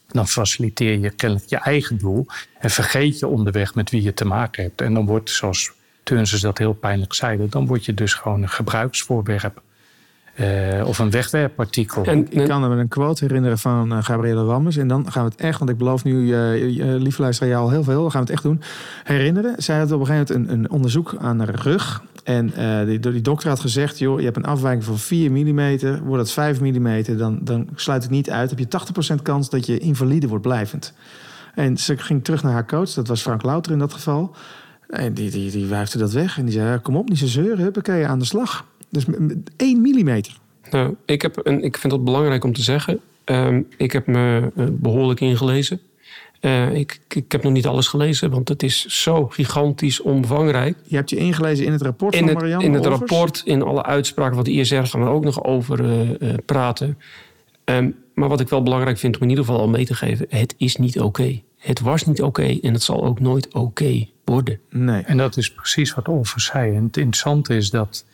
Dan faciliteer je kennelijk je eigen doel. En vergeet je onderweg met wie je te maken hebt. En dan wordt, zoals Turnses dat heel pijnlijk zeiden. Dan word je dus gewoon een gebruiksvoorwerp. Eh, of een wegwerpartikel. En, Ik kan me een quote herinneren van eh, Gabrielle Wammers. En dan gaan we het echt, want ik beloof nu, eh eh, lieve luisteraar, jou al heel veel. Dan gaan we het echt doen. Herinneren. Zij had op een gegeven moment een, een onderzoek aan haar rug. En eh, die, die dokter had gezegd, joh, je hebt een afwijking van 4 mm. Wordt het 5 mm, dan, dan sluit het niet uit. Heb je 80% kans dat je invalide wordt blijvend. En ze ging terug naar haar coach. Dat was Frank Louter in dat geval. En die, die, die wuifde dat weg. En die zei, kom op, niet zo zeuren. Huppakee, aan de slag. Dus m- m- 1 millimeter. Nou, ik, heb een, ik vind dat belangrijk om te zeggen. Ehm, ik heb me eh, behoorlijk ingelezen. Eh, ik, ik heb nog niet alles gelezen, want het is zo gigantisch omvangrijk. Je hebt je ingelezen in het rapport In van het, Marianne in het Olvers? rapport, in alle uitspraken wat de ISR gaan we er ook nog over eh, eh, praten. Ehm, maar wat ik wel belangrijk vind om in ieder geval al mee te geven: het is niet oké. Het was niet oké en het zal ook nooit oké worden. Nee. En dat is precies wat Olver zei. En het interessante is dat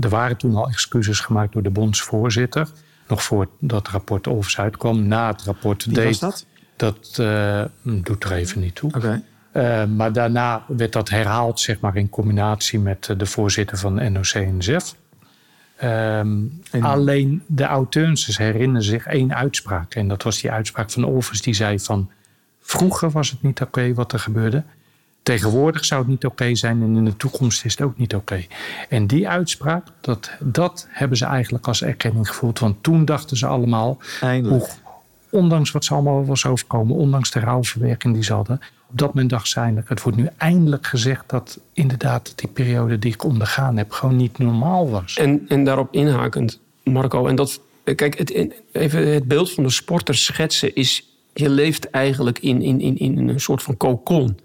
er waren toen al excuses gemaakt door de bondsvoorzitter. Nog voor dat rapport Olvers uitkwam. Na het rapport Wie deed was dat? dat eh, doet er even niet toe. Eh, maar daarna werd dat herhaald, zeg maar, in combinatie met eh, de voorzitter van NOC-NSF. Ehm, En- Alleen de auteurs herinneren zich één uitspraak. En dat was die uitspraak van Olvers. Die zei van, vroeger was het niet oké wat er gebeurde. Tegenwoordig zou het niet oké zijn en in de toekomst is het ook niet oké. En die uitspraak, dat, dat hebben ze eigenlijk als erkenning gevoeld. Want toen dachten ze allemaal, Eindelijk. hoe, ondanks wat ze allemaal was overkomen, ondanks de rouwverwerking die ze hadden, op dat moment dacht ze eindelijk, het wordt nu eindelijk gezegd dat inderdaad die periode die ik ondergaan heb gewoon niet normaal was. En, en daarop inhakend, Marco, en dat, kijk, het, even het beeld van de sporter schetsen is, je leeft eigenlijk in, in, in, in een soort van cocon.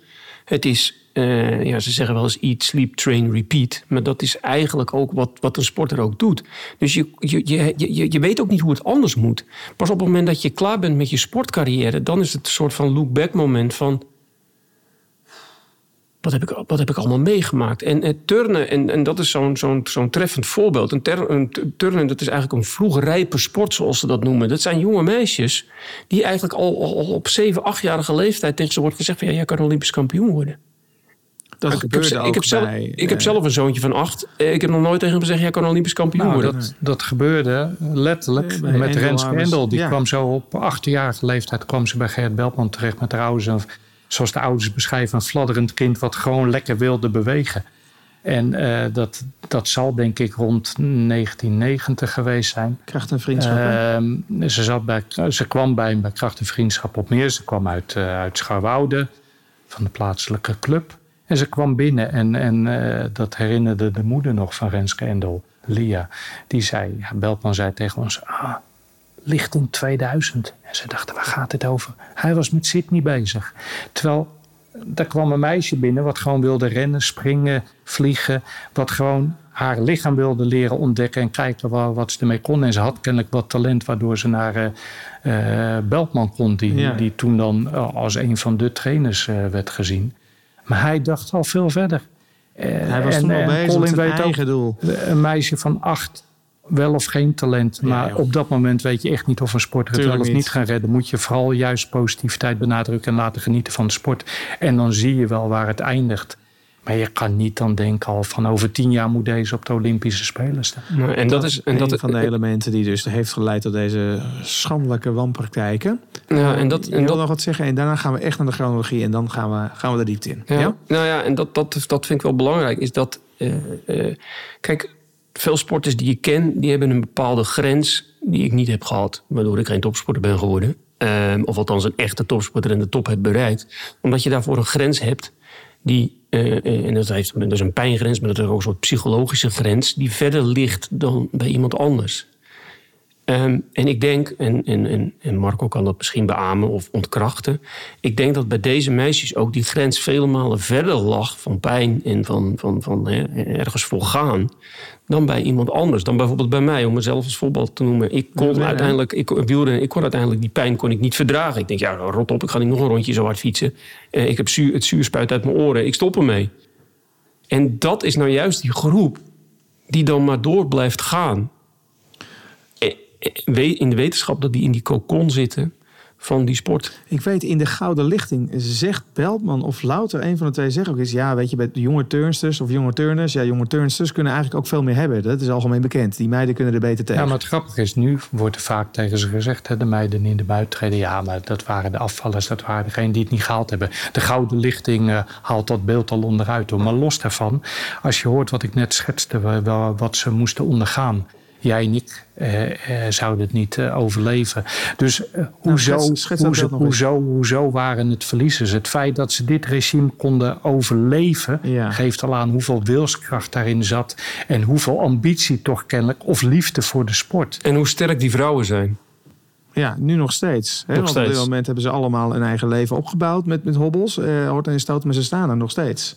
Het is, eh, ja, ze zeggen wel eens eat, sleep, train, repeat. Maar dat is eigenlijk ook wat, wat een sporter ook doet. Dus je, je, je, je, je weet ook niet hoe het anders moet. Pas op het moment dat je klaar bent met je sportcarrière, dan is het een soort van look-back moment van wat heb ik, wat heb ik allemaal meegemaakt? En het turnen, en, en dat is zo'n zo'n zo'n treffend voorbeeld. Een, ter, een t- turnen, dat is eigenlijk een vroeg rijpe sport, zoals ze dat noemen. Dat zijn jonge meisjes die eigenlijk al, al, al op 7, 8-jarige leeftijd tegen ze wordt gezegd van ja, jij kan Olympisch kampioen worden. Dat ik, heb, gebeurde ze- ook ik, heb zelf, bij... ik heb zelf een zoontje van acht. Eh, Ik heb nog nooit tegen hem gezegd, jij kan Olympisch kampioen Nou, worden. dat, dat gebeurde letterlijk Eh, bij met Endel Renske Harms. Endel. Die Ja. kwam zo op achtjarige leeftijd kwam ze bij Gerrit Beltman terecht met haar ouders. Zoals de ouders beschrijven, een fladderend kind wat gewoon lekker wilde bewegen. En eh, dat, dat zal denk ik rond 1990 geweest zijn. Kracht en vriendschap. Ehm, ze, zat bij, ze kwam bij, bij Kracht en Vriendschap op meer. Ze kwam uit, eh, uit Scharwoude, van de plaatselijke club. En ze kwam binnen en, en eh, dat herinnerde de moeder nog van Renske Endel, Lia. Die zei, ja, Beltman zei tegen ons, ah, lichting 2000. En ze dachten, waar gaat dit over? Hij was met Sydney bezig. Terwijl, daar kwam een meisje binnen wat gewoon wilde rennen, springen, vliegen. Wat gewoon haar lichaam wilde leren ontdekken en kijken wa- wat ze ermee kon. En ze had kennelijk wat talent waardoor ze naar eh, Beltman kon. Die, Ja. die toen dan eh, als een van de trainers werd gezien. Maar hij dacht al veel verder. Hij was en- toen al bezig met zijn ook, eigen doel. een meisje van acht wel of geen talent. Maar op dat moment weet je echt niet of een sporter het Tuurlijk wel of niet niet. gaat redden. Moet je vooral juist positiviteit benadrukken en laten genieten van de sport. En dan zie je wel waar het eindigt. Maar je kan niet dan denken al van over tien jaar moet deze op de Olympische Spelen staan. Nou, en dat is... En een dat, van de elementen die dus heeft geleid tot deze schandelijke wanpraktijken. Ja, en dat, en wil dat, nog wat zeggen en daarna gaan we echt naar de chronologie en dan gaan we, gaan we de diepte in. Ja, Ja? Nou ja, en dat, dat, dat vind ik wel belangrijk. Is dat, eh, eh, kijk, veel sporters die ik ken, die hebben een bepaalde grens die ik niet heb gehad. Waardoor ik geen topsporter ben geworden. Ehm, of althans een echte topsporter en de top heb bereikt. Omdat je daarvoor een grens hebt die, eh, en dat, heeft, dat is een pijngrens, maar dat is ook een soort psychologische grens, die verder ligt dan bij iemand anders. Ehm, en ik denk, en, en, en, Marco kan dat misschien beamen of ontkrachten. Ik denk dat bij deze meisjes ook die grens vele malen verder lag van pijn en van, van, van hè, ergens voor gaan. Dan bij iemand anders. Dan bijvoorbeeld bij mij, om mezelf als voorbeeld te noemen. Ik kon uiteindelijk, ik, ik kon uiteindelijk die pijn kon ik niet verdragen. Ik denk, ja, rot op, ik ga niet nog een rondje zo hard fietsen. Eh, ik heb zuur, het zuur spuit uit mijn oren, ik stop ermee. En dat is nou juist die groep die dan maar door blijft gaan. In de wetenschap dat die in die kokon zitten van die sport. Ik weet, in de Gouden Lichting zegt Beltman of Louter, een van de twee, zegt ook eens... ja, weet je, bij de jonge turnsters of jonge turners... ja, jonge turnsters kunnen eigenlijk ook veel meer hebben. Dat is algemeen bekend. Die meiden kunnen er beter tegen. Ja, maar het grappige is, nu wordt er vaak tegen ze gezegd, hè, de meiden in de buitentreden, ja, maar dat waren de afvallers, dat waren degenen die het niet gehaald hebben. De gouden lichting eh, haalt dat beeld al onderuit. Hoor. Maar los daarvan, als je hoort wat ik net schetste, wa- wa- wat ze moesten ondergaan. Jij en ik eh, eh, zouden het niet eh, overleven. Dus hoezo, Nou, schets- schets dat hoezo, hoezo, hoezo waren het verliezers? Het feit dat ze dit regime konden overleven, Ja. geeft al aan hoeveel wilskracht daarin zat. En hoeveel ambitie toch kennelijk, of liefde voor de sport. En hoe sterk die vrouwen zijn. Ja, nu nog steeds. Hè? Nog Want op dit moment hebben ze allemaal een eigen leven opgebouwd met, met hobbels. eh hoort en stoot, maar ze staan er nog steeds.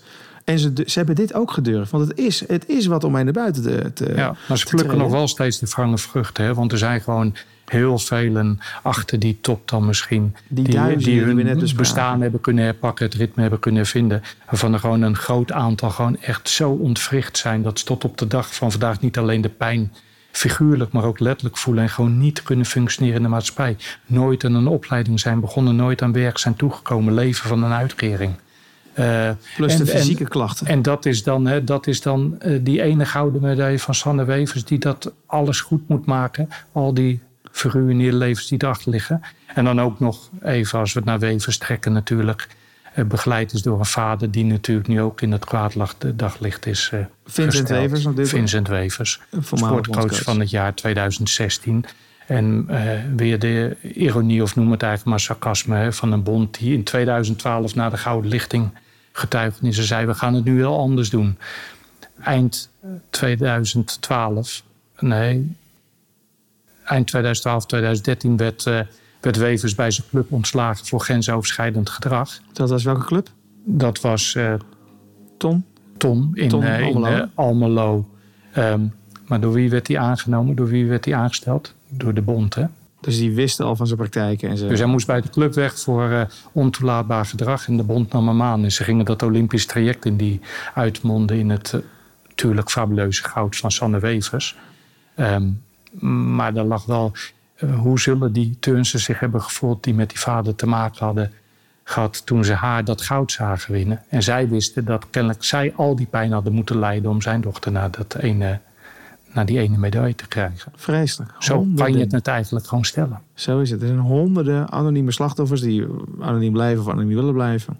En ze, ze hebben dit ook gedurfd. Want het is, het is wat om mij naar buiten te, te Ja, maar ze te plukken nog wel steeds de wrange vruchten. Hè? Want er zijn gewoon heel velen achter die top dan misschien... Die duizenden die hun bestaan hebben kunnen herpakken, het ritme hebben kunnen vinden. Waarvan er gewoon een groot aantal gewoon echt zo ontwricht zijn... dat ze tot op de dag van vandaag niet alleen de pijn figuurlijk, maar ook letterlijk voelen... en gewoon niet kunnen functioneren in de maatschappij. Nooit aan een opleiding zijn begonnen, nooit aan werk zijn toegekomen... leven van een uitkering. Eh, Plus en- de en- fysieke klachten. en dat is dan, hè, dat is dan eh, die ene gouden medaille van Sanne Wevers... die dat alles goed moet maken. Al die verruineerde levens die erachter liggen. En dan ook nog even, als we het naar Wevers trekken natuurlijk... eh, begeleid is door een vader die natuurlijk nu ook in het kwaadlacht daglicht is Vincent gesteld. Wevers, Vincent Wevers, sportcoach van het jaar 2016. En weer de ironie, of noem het eigenlijk maar sarcasme... Hè, van een bond die in 2012 na de Gouden Lichting getuigenissen zei... we gaan het nu heel anders doen. Eind 2012, nee, eind 2012, 2013 werd, eh, werd Wevers bij zijn club ontslagen... voor grensoverschrijdend gedrag. Dat was welke club? Dat was eh, Tom? Tom in Tom, eh, Almelo. Almelo. Ehm, maar door wie werd hij aangenomen? Door wie werd hij aangesteld? Door de bond, hè? Dus die wisten al van zijn praktijken. En zo. Dus hij moest bij de club weg voor eh, ontoelaatbaar gedrag. En de bond nam hem aan. En ze gingen dat Olympisch traject in die uitmonden in het eh, natuurlijk fabuleuze goud van Sanne Wevers. Ehm, maar er lag wel... eh, hoe zullen die turnsters zich hebben gevoeld die met die vader te maken hadden gehad toen ze haar dat goud zagen winnen. En zij wisten dat kennelijk zij al die pijn hadden moeten lijden om zijn dochter naar, dat ene, naar die ene medaille te krijgen. Vreselijk. Zo kan je het eigenlijk gewoon stellen. Zo is het. Er zijn honderden anonieme slachtoffers die anoniem blijven of anoniem willen blijven.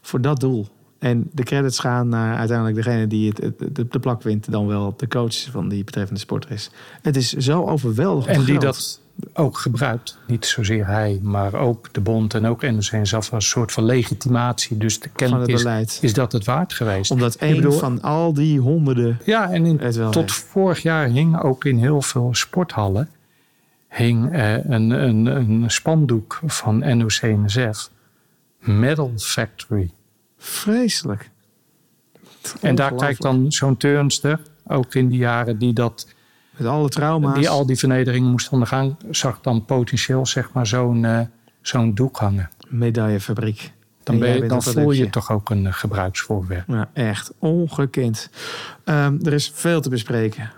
Voor dat doel. En de credits gaan naar uiteindelijk degene die het, het, het- de plak wint, dan wel de coach van die betreffende sporter is. Het is zo overweldigend. En die dat ook gebruikt. Niet zozeer hij, maar ook de bond en ook NOC zelf als een soort van legitimatie. Dus de het is, beleid. is dat het waard geweest. Omdat één bedoel- van al die honderden. Ja, en in- tot vorig jaar hing ook in heel veel sporthallen hing, eh, een, een, een spandoek van NOC-NSF. Medal Factory. Vreselijk. En daar kijkt dan zo'n turnster, ook in die jaren die, dat, Met alle trauma's. die al die vernederingen moest ondergaan, zag dan potentieel zeg maar zo'n eh, zo'n doek hangen. Medaillefabriek. Dan, En ben je, dan voel je toch ook een eh, gebruiksvoorwerp. Ja, echt ongekend. Ehm, er is veel te bespreken.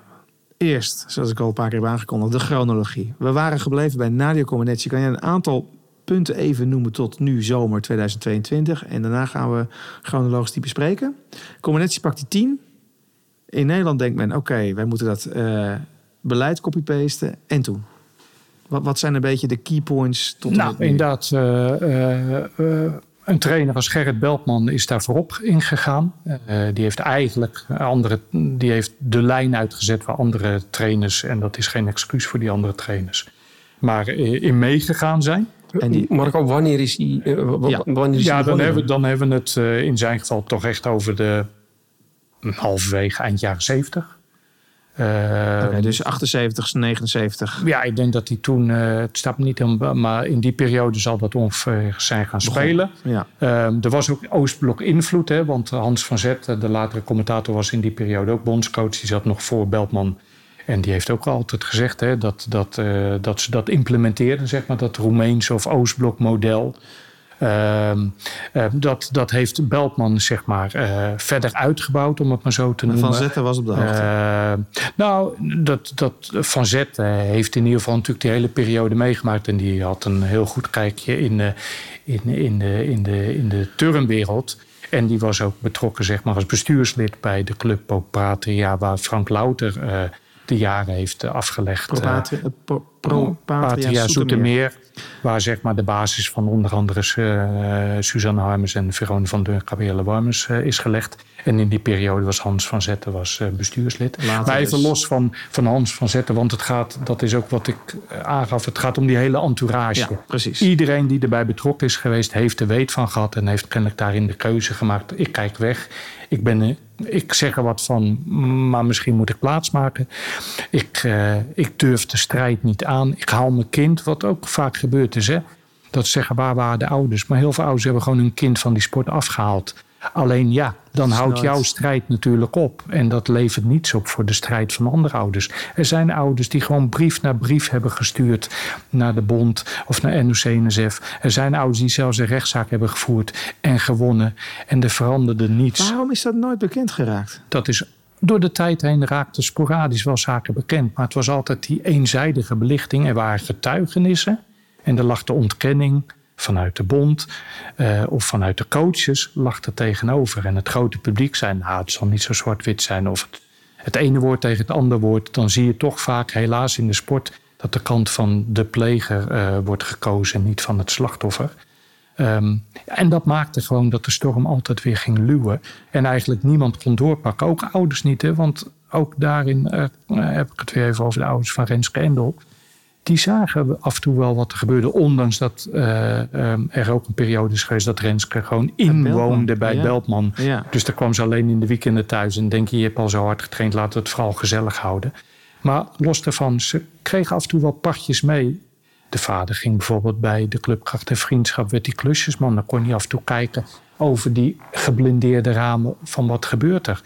Eerst, zoals ik al een paar keer heb aangekondigd, de chronologie. We waren gebleven bij Nadia Comaneci. Kan je een aantal punten even noemen tot nu zomer 2022? En daarna gaan we chronologisch die bespreken. Comaneci pakt die 10. In Nederland denkt men, oké, wij moeten dat eh, beleid copy-pasten. En toen? Wat, wat zijn een beetje de key points tot Nou, inderdaad. eh, eh, eh, een trainer als Gerrit Beltman is daar voorop ingegaan. Eh, die heeft eigenlijk andere, die heeft de lijn uitgezet waar andere trainers, en dat is geen excuus voor die andere trainers, maar in meegegaan zijn. En die, Marco, wanneer is die... Ja. wanneer is Ja, die dan hebben, dan hebben we het in zijn geval toch echt over de halverwege eind jaren zeventig. Eh, Oké, dus 78, 79. Ja, ik denk dat hij toen, eh, het staat me niet helemaal, maar in die periode zal dat ongeveer zijn gaan spelen. Ja. Ehm, er was ook Oostblok invloed, hè, want Hans van Zet, de latere commentator, was in die periode ook bondscoach. Die zat nog voor Beltman. En die heeft ook altijd gezegd hè, dat, dat, eh, dat ze dat implementeerden, zeg maar, dat Roemeense of Oostblok model. Ehm, eh, dat, dat heeft Beltman zeg maar, eh, verder uitgebouwd, om het maar zo te noemen. Van Zetten was op de hoogte. Eh, nou, dat, dat Van Zet eh, heeft in ieder geval natuurlijk die hele periode meegemaakt. En die had een heel goed kijkje in, eh, in, in, de, in, de, in de turnwereld. En die was ook betrokken zeg maar, als bestuurslid bij de club Pro Patria... waar Frank Louter eh, de jaren heeft afgelegd. Pro Eh, Patria, eh, Pro- Pro Patria, Patria Zoetermeer. Waar zeg maar de basis van onder andere eh, Suzanne Harmens en Verone van de Gabrielle Warmers eh, is gelegd. En in die periode was Hans van Zetten was, eh, bestuurslid. Later maar even dus. los van, van Hans van Zetten, want het gaat, dat is ook wat ik aangaf, het gaat om die hele entourage. Ja, precies. Iedereen die erbij betrokken is geweest, heeft er weet van gehad en heeft kennelijk daarin de keuze gemaakt. Ik kijk weg. Ik, ben, ik zeg er wat van, maar misschien moet ik plaatsmaken. Ik, eh, ik durf de strijd niet aan. Ik haal mijn kind, wat ook vaak gebeurd is. Hè? Dat ze zeggen, waar waren de ouders? Maar heel veel ouders hebben gewoon hun kind van die sport afgehaald. Alleen ja, dan houdt jouw strijd natuurlijk op. En dat levert niets op voor de strijd van andere ouders. Er zijn ouders die gewoon brief na brief hebben gestuurd naar de bond of naar NOC-NSF. Er zijn ouders die zelfs een rechtszaak hebben gevoerd en gewonnen. En er veranderde niets. Waarom is dat nooit bekend geraakt? Dat is door de tijd heen raakte sporadisch wel zaken bekend. Maar het was altijd die eenzijdige belichting. Er waren getuigenissen. En er lag de ontkenning vanuit de bond eh, of vanuit de coaches lag er tegenover. En het grote publiek zei, nou het zal niet zo zwart-wit zijn. Of het, het ene woord tegen het andere woord. Dan zie je toch vaak helaas in de sport dat de kant van de pleger eh, wordt gekozen en niet van het slachtoffer. Ehm, en dat maakte gewoon dat de storm altijd weer ging luwen. En eigenlijk niemand kon doorpakken. Ook ouders niet, hè? want ook daarin eh, heb ik het weer even over de ouders van Renske Endel. Die zagen af en toe wel wat er gebeurde. Ondanks dat eh, ehm, er ook een periode is geweest dat Renske gewoon inwoonde bij ja. Beltman. Ja. Dus daar kwam ze alleen in de weekenden thuis. En denk je, je hebt al zo hard getraind, laten we het vooral gezellig houden. Maar los daarvan, ze kregen af en toe wel partjes mee. De vader ging bijvoorbeeld bij de Club Kracht en Vriendschap, werd die klusjesman. Dan kon hij af en toe kijken over die geblindeerde ramen van wat gebeurt er.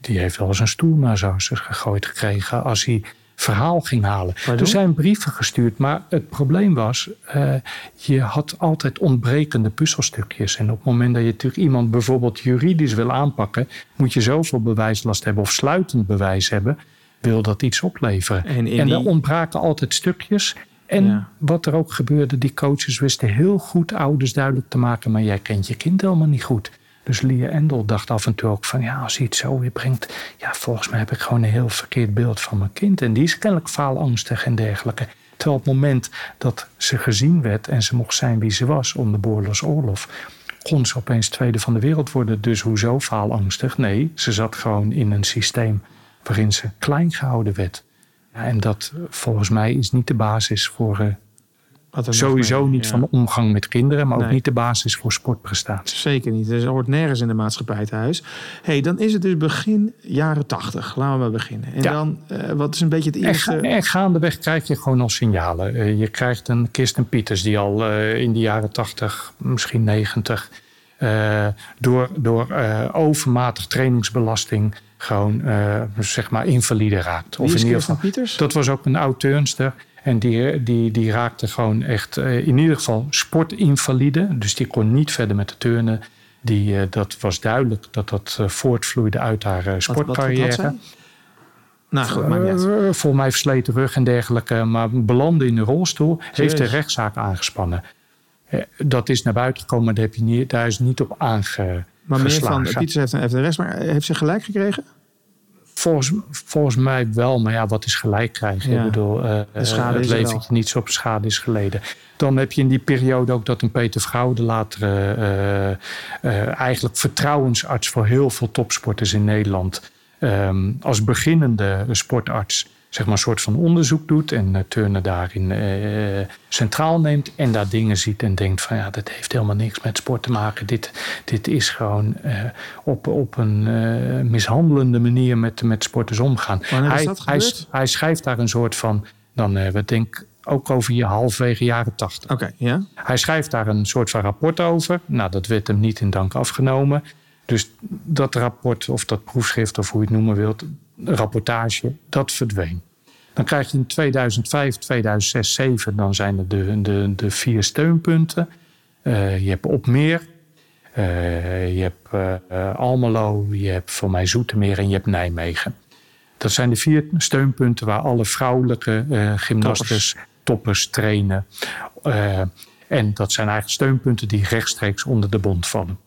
Die heeft wel eens een stoel naar zijn gegooid gekregen als hij verhaal ging halen. Pardon? Er zijn brieven gestuurd, maar het probleem was... eh, je had altijd ontbrekende puzzelstukjes. En op het moment dat je natuurlijk iemand bijvoorbeeld juridisch wil aanpakken... moet je zoveel bewijslast hebben of sluitend bewijs hebben... wil dat iets opleveren. En in er ontbraken altijd stukjes... En Ja. wat er ook gebeurde, die coaches wisten heel goed ouders duidelijk te maken, maar jij kent je kind helemaal niet goed. Dus Lia Endel dacht af en toe ook van ja, als hij het zo weer brengt, ja, volgens mij heb ik gewoon een heel verkeerd beeld van mijn kind. En die is kennelijk faalangstig en dergelijke. Terwijl op het moment dat ze gezien werd en ze mocht zijn wie ze was onder Boorlos Oorlog, kon ze opeens tweede van de wereld worden. Dus hoezo faalangstig? Nee, ze zat gewoon in een systeem waarin ze klein gehouden werd. Ja, en dat eh, volgens mij is niet de basis voor eh, Wat er nog sowieso mee- niet ja. van omgang met kinderen, maar ook niet de basis voor sportprestaties. Zeker niet. Er hoort nergens in de maatschappij thuis. hey, dan is het dus begin jaren tachtig. Laten we maar beginnen. En Ja. dan, eh, wat is een beetje het En, eerste... ga, en gaandeweg krijg je gewoon al signalen. Eh, je krijgt een Kirsten Pieters die al eh, in de jaren 80, misschien 90, eh, door, door overmatig trainingsbelasting gewoon zeg maar invalide raakt. Is in ieder geval. Pieters? Dat was ook een oud turnster. En die, die, die raakte gewoon echt eh, in ieder geval sportinvalide. Dus die kon niet verder met de turnen. Die, eh, dat was duidelijk dat dat eh, voortvloeide uit haar Wat- wat- wat sportcarrière. zij? Nou goed, niet Volgens mij versleten rug en dergelijke. Maar belandde in de rolstoel. Heeft de rechtszaak aangespannen. Dat is naar buiten gekomen. Daar, heb je niet, daar is niet op aangeslagen. Maar meneer Van Pieters heeft, heeft de rest, maar heeft ze gelijk gekregen? Volgens, volgens mij wel. Maar ja, wat is gelijk krijgen? Ja. Ik bedoel, schade het wel. niets op schade is geleden. Dan heb je in die periode ook dat een Peter Vrouw, de latere eh, eigenlijk vertrouwensarts voor heel veel topsporters in Nederland, ehm, als beginnende sportarts zeg maar een soort van onderzoek doet en uh, Turner daarin eh, centraal neemt en daar dingen ziet en denkt van ja, dat heeft helemaal niks met sport te maken. Dit, dit is gewoon eh, op, op een mishandelende manier met, met sporters omgaan. Hij, dat hij, schrijft daar een soort van, dan we denk ik ook over je halfwege jaren tachtig. Oké, ja. Hij schrijft daar een soort van rapport over. Nou, dat werd hem niet in dank afgenomen. Dus dat rapport of dat proefschrift of hoe je het noemen wilt, rapportage, dat verdween. Dan krijg je in 2005, 2006, 2007, dan zijn er de, de, de vier steunpunten. Uh, je hebt Opmeer, uh, je hebt uh, Almelo, je hebt voor mij Zoetermeer en je hebt Nijmegen. Dat zijn de vier steunpunten waar alle vrouwelijke gymnastes, toppers, toppers trainen. En dat zijn eigenlijk steunpunten die rechtstreeks onder de bond vallen.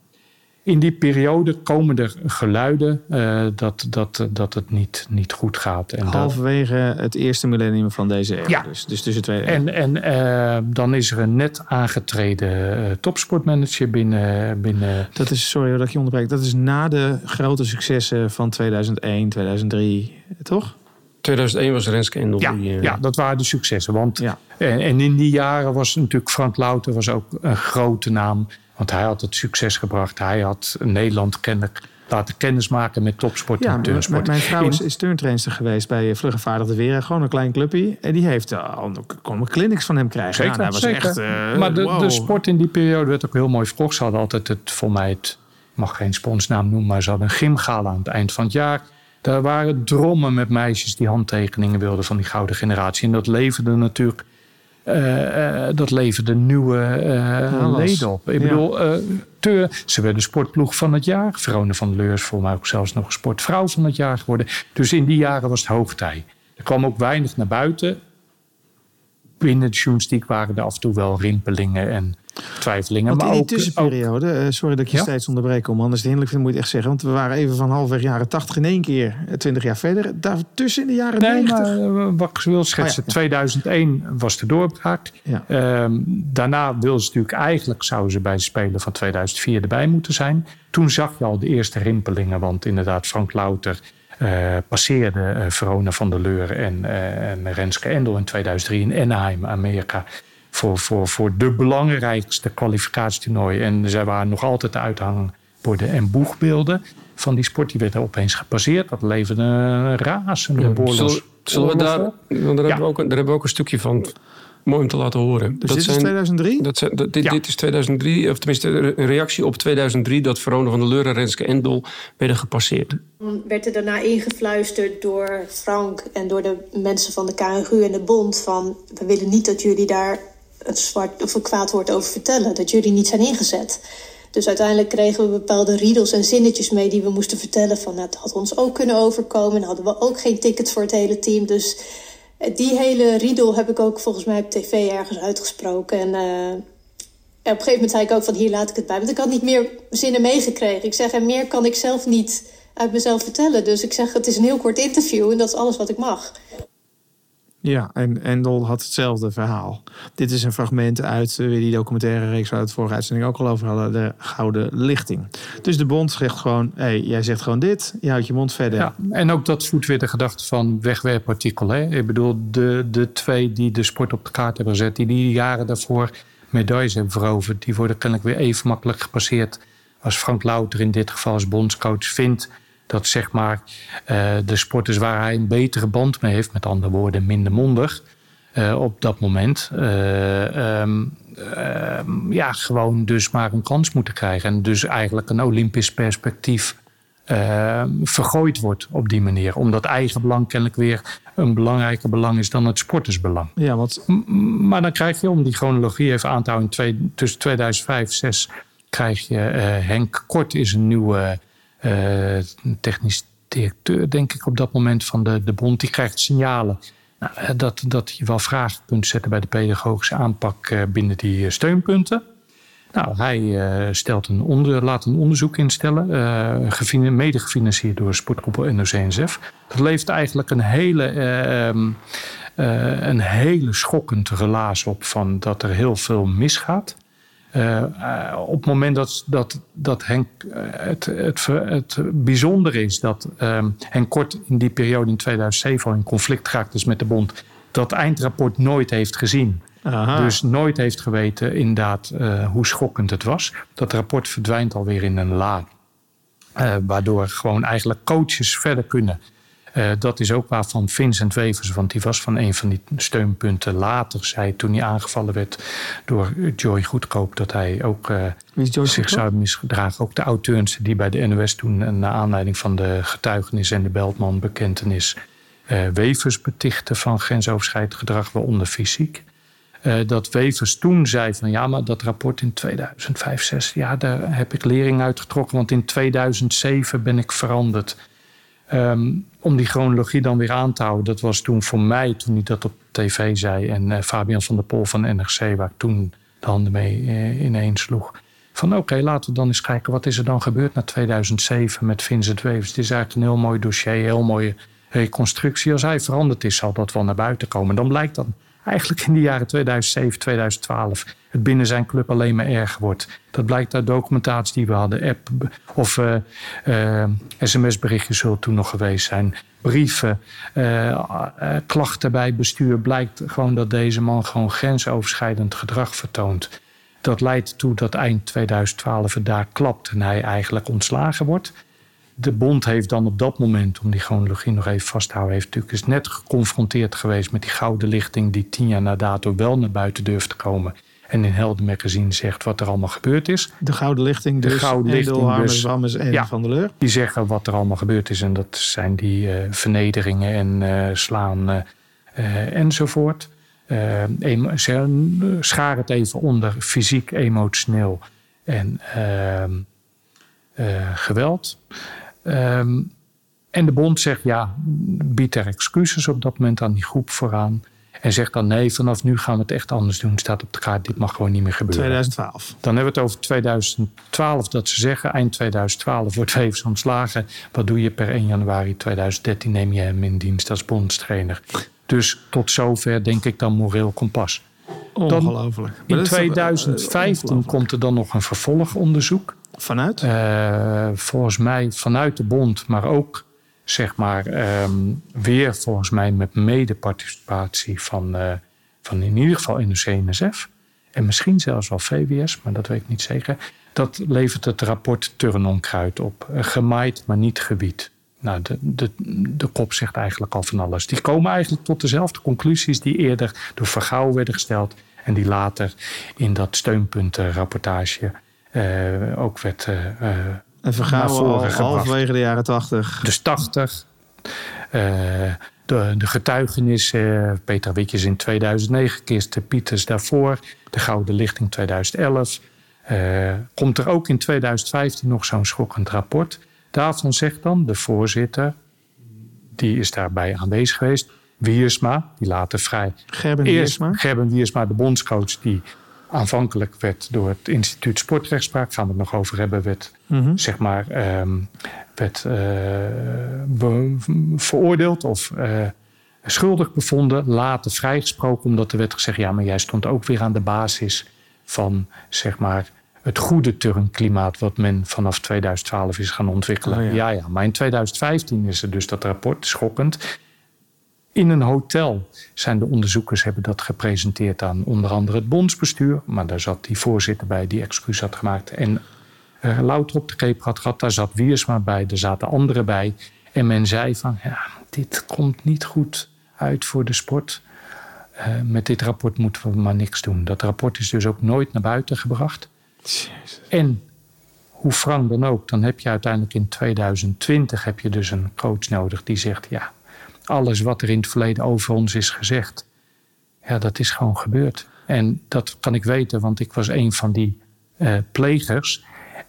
In die periode komen er geluiden uh, dat, dat, dat het niet, niet goed gaat. En Halverwege het eerste millennium van deze eeuw. Ja. Dus, dus tussen twee En, en uh, dan is er een net aangetreden uh, topsportmanager binnen, binnen. Dat is, sorry dat ik je onderbreek. Dat is na de grote successen van 2001, 2003, toch? 2001 was Renske Endel. Ja, die, uh... ja, dat waren de successen. Want, ja. en, en, in die jaren was natuurlijk Frank Louter was ook een grote naam. Want hij had het succes gebracht. Hij had Nederland kennelijk laten kennismaken met topsport ja, en turnsport. Mijn vrouw is, is turntrainster geweest bij Vluggenvaardigde Weer. Gewoon een klein clubje. En die heeft al kon clinics van hem krijgen. Zeker, nou, dat was zeker. Echt, uh, maar de, wow. de, sport in die periode werd ook heel mooi verkocht. Ze hadden altijd het, voor mij het, ik mag geen sponsnaam noemen, maar ze hadden een gymgala aan het eind van het jaar. Daar waren drommen met meisjes die handtekeningen wilden van die gouden generatie. En dat leverde natuurlijk uh, uh, dat leverde nieuwe uh, ja, leden op. Ik ja. bedoel, ze werden sportploeg van het jaar. Verone van der Leur is voor mij ook zelfs nog sportvrouw van het jaar geworden. Dus in die jaren was het hoogtij. Er kwam ook weinig naar buiten. Binnen de journalistiek waren er af en toe wel rimpelingen en twijfelingen. Want maar in die tussenperiode, ook, sorry dat ik je ja? steeds onderbreek om anders het hinderlijk vind, moet je echt zeggen. Want we waren even van halfweg jaren 80 in één keer, 20 jaar verder. Daartussen in de jaren nee, 90. Maar, wat ik wil schetsen, oh ja, ja. 2001 was de doorbraak. Ja. Um, daarna wilden ze natuurlijk, eigenlijk zouden ze bij de Spelen van 2004 erbij moeten zijn. Toen zag je al de eerste rimpelingen, want inderdaad Frank Louter uh, passeerde uh, Verona van der Leur en, uh, en Renske Endel in 2003 in Anaheim, Amerika. Voor, voor, voor de belangrijkste kwalificatietoernooi. En zij waren nog altijd de uithangborden en boegbeelden van die sport. Die werden opeens gepasseerd. Dat leverde een ja, boorlos. Zullen, zullen we daar, want daar, ja. hebben we ook, daar hebben we ook een stukje van. Mooi om te laten horen. Dus dat dit zijn, is 2003? Dat zijn, dat, dit, ja. dit, is 2003, of tenminste een reactie op 2003... dat Verona van der Leur en Renske Endel werden gepasseerd. werd er daarna ingefluisterd door Frank en door de mensen van de KNGU en de Bond... van we willen niet dat jullie daar een, zwart, of een kwaad woord over vertellen. Dat jullie niet zijn ingezet. Dus uiteindelijk kregen we bepaalde riedels en zinnetjes mee die we moesten vertellen. Van nou, het had ons ook kunnen overkomen. En hadden we ook geen tickets voor het hele team. Dus die hele riedel heb ik ook volgens mij op tv ergens uitgesproken. En, en op een gegeven moment zei ik ook van hier laat ik het bij. Want ik had niet meer zinnen meegekregen. Ik zeg en meer kan ik zelf niet uit mezelf vertellen. Dus ik zeg het is een heel kort interview en dat is alles wat ik mag. Ja, en Endel had hetzelfde verhaal. Dit is een fragment uit uh, die documentaire reeks waar we het vorige uitzending ook al over hadden, de Gouden Lichting. Dus de bond zegt gewoon, hé, hey, jij zegt gewoon dit, je houdt je mond verder. Ja, en ook dat voedt weer de gedachte van wegwerpartikel. Hè? Ik bedoel, de, de twee die de sport op de kaart hebben gezet, die die jaren daarvoor medailles hebben veroverd, die worden kennelijk weer even makkelijk gepasseerd als Frank Louter in dit geval als bondscoach vindt dat zeg maar uh, de sporters waar hij een betere band mee heeft, met andere woorden minder mondig, uh, op dat moment, uh, um, ja, gewoon dus maar een kans moeten krijgen. En dus eigenlijk een Olympisch perspectief ehm, vergooid wordt op die manier. Omdat eigen belang kennelijk weer een belangrijker belang is dan het sportersbelang. Ja, want... Maar dan krijg je, om die chronologie even aan te houden, twee, tussen 2005 en 2006 krijg je Henk Kort is een nieuwe... Uh, technisch directeur, denk ik, op dat moment van de, de bond. Die krijgt signalen nou, eh, dat, dat je wel vragen kunt zetten bij de pedagogische aanpak eh, binnen die steunpunten. Nou, hij stelt een onder, laat een onderzoek instellen, mede gefinancierd door sportkoepel NOC-NSF. Dat levert eigenlijk een hele, ehm, een hele schokkend relaas op van dat er heel veel misgaat. Uh, op het moment dat, dat, dat Henk. Uh, het, het, het bijzondere is dat uh, Henk Kort in die periode in 2007 al in conflict raakt dus met de Bond. Dat eindrapport nooit heeft gezien. Aha. Dus nooit heeft geweten inderdaad hoe schokkend het was. Dat rapport verdwijnt alweer in een la. waardoor gewoon eigenlijk coaches verder kunnen uh, dat is ook waarvan Vincent Wevers, want die was van een van die steunpunten later, zei toen hij aangevallen werd door Joy Goedkoop, dat hij ook uh, zich zou misgedragen. Ook de auteurs die bij de NOS toen, eh, naar aanleiding van de getuigenis en de Beltman-bekentenis, uh, Wevers betichten van grensoverschrijdend gedrag, waaronder fysiek. Uh, dat Wevers toen zei van ja, maar dat rapport in 2005, 6, ja, daar heb ik lering uitgetrokken, want in 2007 ben ik veranderd. Um, om die chronologie dan weer aan te houden, dat was toen voor mij, toen hij dat op tv zei, en uh, Fabian van der Pol van NRC, waar ik toen de handen mee uh, ineens sloeg. Van oké, laten we dan eens kijken, wat is er dan gebeurd na 2007 met Vincent Wevers? Het is eigenlijk een heel mooi dossier, een heel mooie reconstructie. Als hij veranderd is, zal dat wel naar buiten komen. Dan blijkt dan eigenlijk in de jaren 2007, 2012 het binnen zijn club alleen maar erger wordt. Dat blijkt uit documentatie die we hadden. App of uh, uh, sms-berichtjes zullen toen nog geweest zijn. Brieven, uh, klachten bij bestuur. Blijkt gewoon dat deze man gewoon grensoverschrijdend gedrag vertoont. Dat leidt toe dat eind 2012 het daar klapt en hij eigenlijk ontslagen wordt de bond heeft dan op dat moment, om die chronologie nog even vast te houden, heeft natuurlijk is net geconfronteerd geweest met die gouden lichting die tien jaar na dato wel naar buiten durft te komen. En in Helden Magazine zegt wat er allemaal gebeurd is. De Gouden Lichting dus. De Gouden Lichting dus. En ja, Van der Leur. Die zeggen wat er allemaal gebeurd is. En dat zijn die uh, vernederingen en uh, slaan uh, enzovoort. scharen het even onder fysiek, emotioneel en ehm, geweld. Um, en de bond zegt ja, biedt er excuses op dat moment aan die groep vooraan. En zegt dan nee, vanaf nu gaan we het echt anders doen. Staat op de kaart, dit mag gewoon niet meer gebeuren. 2012. Dan hebben we het over 2012 dat ze zeggen, eind 2012 wordt Wevers ontslagen. Wat doe je per 1 januari 2013? Neem je hem in dienst als bondstrainer. Dus tot zover denk ik dan moreel kompas. Ongelooflijk. in 2015 uh, komt er dan nog een vervolgonderzoek. Vanuit? Uh, volgens mij vanuit de bond, maar ook zeg maar um, weer volgens mij met medeparticipatie van, uh, van in ieder geval NOC-NSF. En misschien zelfs wel VWS, maar dat weet ik niet zeker. Dat levert het rapport Turnonkruid op. Uh, gemaaid, maar niet gebied. Nou, de, de, de kop zegt eigenlijk al van alles. Die komen eigenlijk tot dezelfde conclusies die eerder door Vergouw werden gesteld. En die later in dat steunpuntenrapportage ook werd uh, en Vergouwen halverwege de jaren tachtig. Dus tachtig. de, de getuigenissen, Peter Witjes in 2009, Kirsten Pieters daarvoor, de Gouden Lichting 2011. komt er ook in 2015 nog zo'n schokkend rapport. Daarvan zegt dan de voorzitter, die is daarbij aanwezig geweest, Wiersma, die later vrij. Gerben Wiersma. Gerben Wiersma, de bondscoach, die aanvankelijk werd door het instituut sportrechtspraak, gaan we het nog over hebben, werd, mm-hmm. zeg maar, um, werd uh, be, veroordeeld of uh, schuldig bevonden, later vrijgesproken, omdat er werd gezegd: ja, maar jij stond ook weer aan de basis van, zeg maar, het goede turnklimaat wat men vanaf 2012 is gaan ontwikkelen. Oh ja. ja, ja, maar in 2015 is er dus dat rapport, schokkend. In een hotel zijn de onderzoekers hebben dat gepresenteerd aan onder andere het bondsbestuur. Maar daar zat die voorzitter bij die excuus had gemaakt. En uh, louter op de keep had gehad. Daar zat Wiersma bij, er zaten anderen bij. En men zei van, ja, dit komt niet goed uit voor de sport. Uh, met dit rapport moeten we maar niks doen. Dat rapport is dus ook nooit naar buiten gebracht. Jezus. En hoe frank dan ook, dan heb je uiteindelijk in 2020 heb je dus een coach nodig die zegt, ja, alles wat er in het verleden over ons is gezegd, ja, dat is gewoon gebeurd. En dat kan ik weten, want ik was een van die uh, plegers.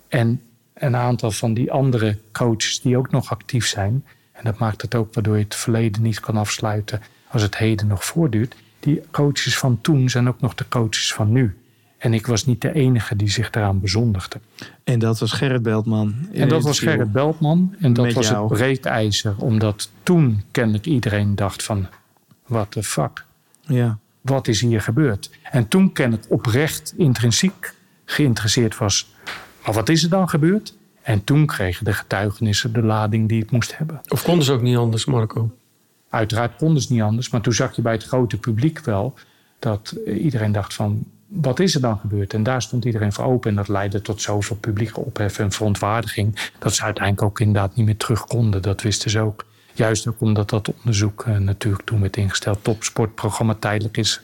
En een aantal van die andere coaches die ook nog actief zijn. En dat maakt het ook waardoor je het verleden niet kan afsluiten als het heden nog voortduurt. Die coaches van toen zijn ook nog de coaches van nu. En ik was niet de enige die zich daaraan bezondigde. En dat was Gerrit Beltman. En dat was Gerrit Beltman. En dat was jou. het breekijzer. Omdat toen kennelijk iedereen dacht van... What the fuck? Ja. Wat is hier gebeurd? En toen kennelijk oprecht intrinsiek geïnteresseerd was... Maar wat is er dan gebeurd? En toen kregen de getuigenissen de lading die het moest hebben. Of konden ze ook niet anders, Marco? Uiteraard konden ze niet anders. Maar toen zag je bij het grote publiek wel... dat eh, iedereen dacht van... Wat is er dan gebeurd? En daar stond iedereen voor open. En dat leidde tot zoveel publieke ophef en verontwaardiging. Dat ze uiteindelijk ook inderdaad niet meer terug konden. Dat wisten ze ook. Juist ook omdat dat onderzoek eh, natuurlijk toen werd ingesteld. Topsportprogramma tijdelijk is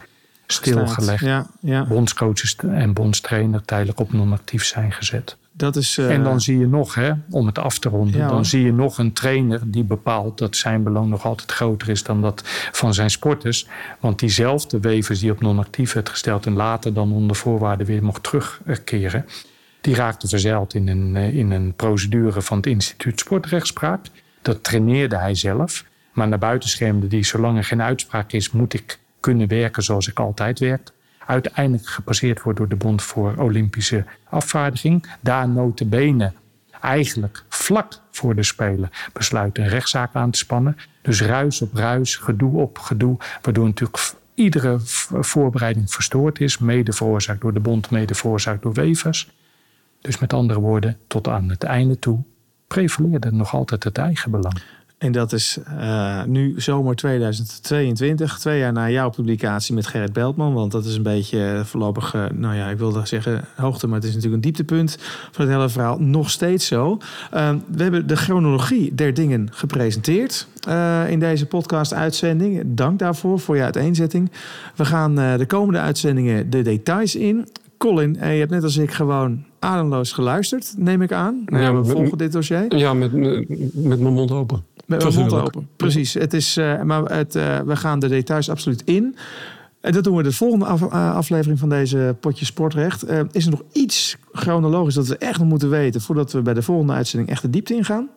stilgelegd. Ja, ja. Bondscoaches en bondstrainer tijdelijk op non-actief zijn gezet. Dat is... eh, En dan zie je nog, hè, om het af te ronden, Ja, dan zie je nog een trainer die bepaalt dat zijn belang nog altijd groter is dan dat van zijn sporters. Want diezelfde Wevers die op non-actief werd gesteld en later dan onder voorwaarden weer mocht terugkeren, die raakte verzeild in een, eh, in een procedure van het instituut sportrechtspraak. Dat traineerde hij zelf. Maar naar buiten schermde die, zolang er geen uitspraak is, moet ik kunnen werken zoals ik altijd werk uiteindelijk gepasseerd wordt door de Bond voor Olympische Afvaardiging. Daar notabene eigenlijk vlak voor de Spelen besluit een rechtszaak aan te spannen. Dus ruis op ruis, gedoe op gedoe, waardoor natuurlijk iedere voorbereiding verstoord is. Mede veroorzaakt door de Bond, mede veroorzaakt door Wevers. Dus met andere woorden, tot aan het einde toe prevaleerde nog altijd het eigen belang. En dat is eh, nu zomer 2022, twee jaar na jouw publicatie met Gerrit Beltman. Want dat is een beetje eh, voorlopig, eh, nou ja, ik wilde zeggen hoogte, maar het is natuurlijk een dieptepunt van het hele verhaal. Nog steeds zo. Eh, we hebben de chronologie der dingen gepresenteerd in deze podcast-uitzending. Dank daarvoor, voor je uiteenzetting. We gaan de komende uitzendingen de details in. Colin, je hebt net als ik gewoon ademloos geluisterd, neem ik aan. Nou, ja, we volgen dit dossier. Ja, met, met, met mijn mond open. Met mijn mond open. Precies. Het is, eh, maar het, eh, we gaan de details absoluut in. En dat doen we de volgende af- eh, aflevering van deze Potje Sportrecht. Eh, is er nog iets chronologisch dat we echt nog moeten weten... voordat we bij de volgende uitzending echt de diepte ingaan?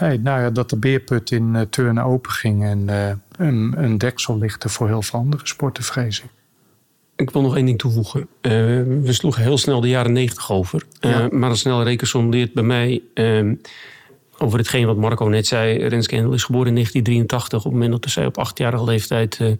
Nee, nou ja, dat de beerput in eh, turnen open ging en eh, een, een deksel lichtte voor heel veel andere sporten, vrees ik. Ik wil nog één ding toevoegen. Eh, we sloegen heel snel de jaren negentig over. Ja. Maar een snelle rekensom leert bij mij over hetgeen wat Marco net zei. Renske Endel is geboren in 1983. Op het moment dat zij op achtjarige leeftijd eh,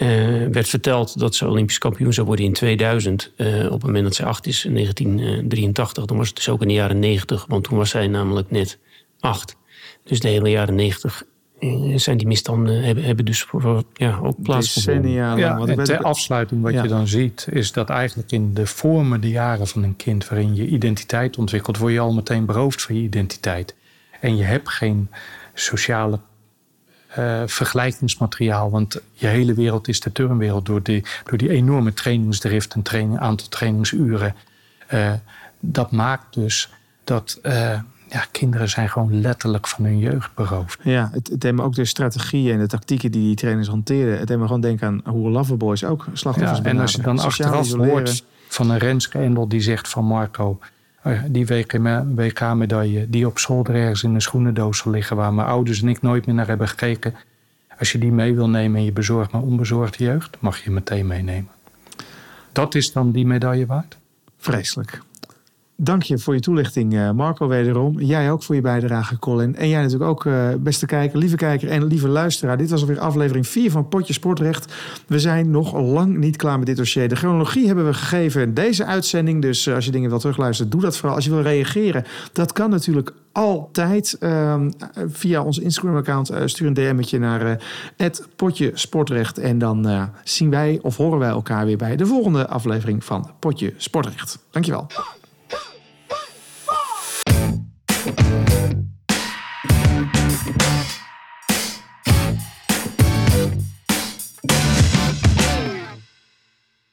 eh, werd verteld dat ze Olympisch kampioen zou worden in 2000. Eh, op het moment dat zij acht is in 1983. Dan was het dus ook in de jaren 90. Want toen was zij namelijk net acht. Dus de hele jaren 90 eh, zijn die misstanden hebben, hebben dus voor, voor- ja, ook plaatsgevonden. Ja, en ter afsluiting wat Ja. je dan ziet... is dat eigenlijk in de vormende jaren van een kind... waarin je identiteit ontwikkelt... word je al meteen beroofd van je identiteit. En je hebt geen sociale eh, vergelijkingsmateriaal... want je hele wereld is de turnwereld... door die, door die enorme trainingsdrift en training, aantal trainingsuren. Eh, dat maakt dus dat... eh, ja, kinderen zijn gewoon letterlijk van hun jeugd beroofd. Ja, het, het deed me ook de strategieën en de tactieken die die trainers hanteren. Het deed me gewoon denken aan hoe Loverboys ook slachtoffers Ja, en als je dan achteraf hoort van een Renske Endel die zegt van Marco... eh, die WK-medaille die op zolder ergens in een schoenendoos zal liggen... waar mijn ouders en ik nooit meer naar hebben gekeken. Als je die mee wil nemen en je bezorgt maar onbezorgde jeugd... mag je meteen meenemen. Dat is dan die medaille waard? Vreselijk. Dank je voor je toelichting, eh, Marco, wederom. Jij ook voor je bijdrage, Colin. En jij natuurlijk ook, eh, beste kijker, lieve kijker en lieve luisteraar. Dit was alweer aflevering 4 van Potje Sportrecht. We zijn nog lang niet klaar met dit dossier. De chronologie hebben we gegeven in deze uitzending. Dus eh, als je dingen wil terugluisteren, doe dat vooral. Als je wil reageren, dat kan natuurlijk altijd ehm, via ons Instagram-account. Stuur een DM'tje naar het Potje Sportrecht. En dan zien wij of horen wij elkaar weer bij de volgende aflevering van Potje Sportrecht. Dankjewel. Thank you.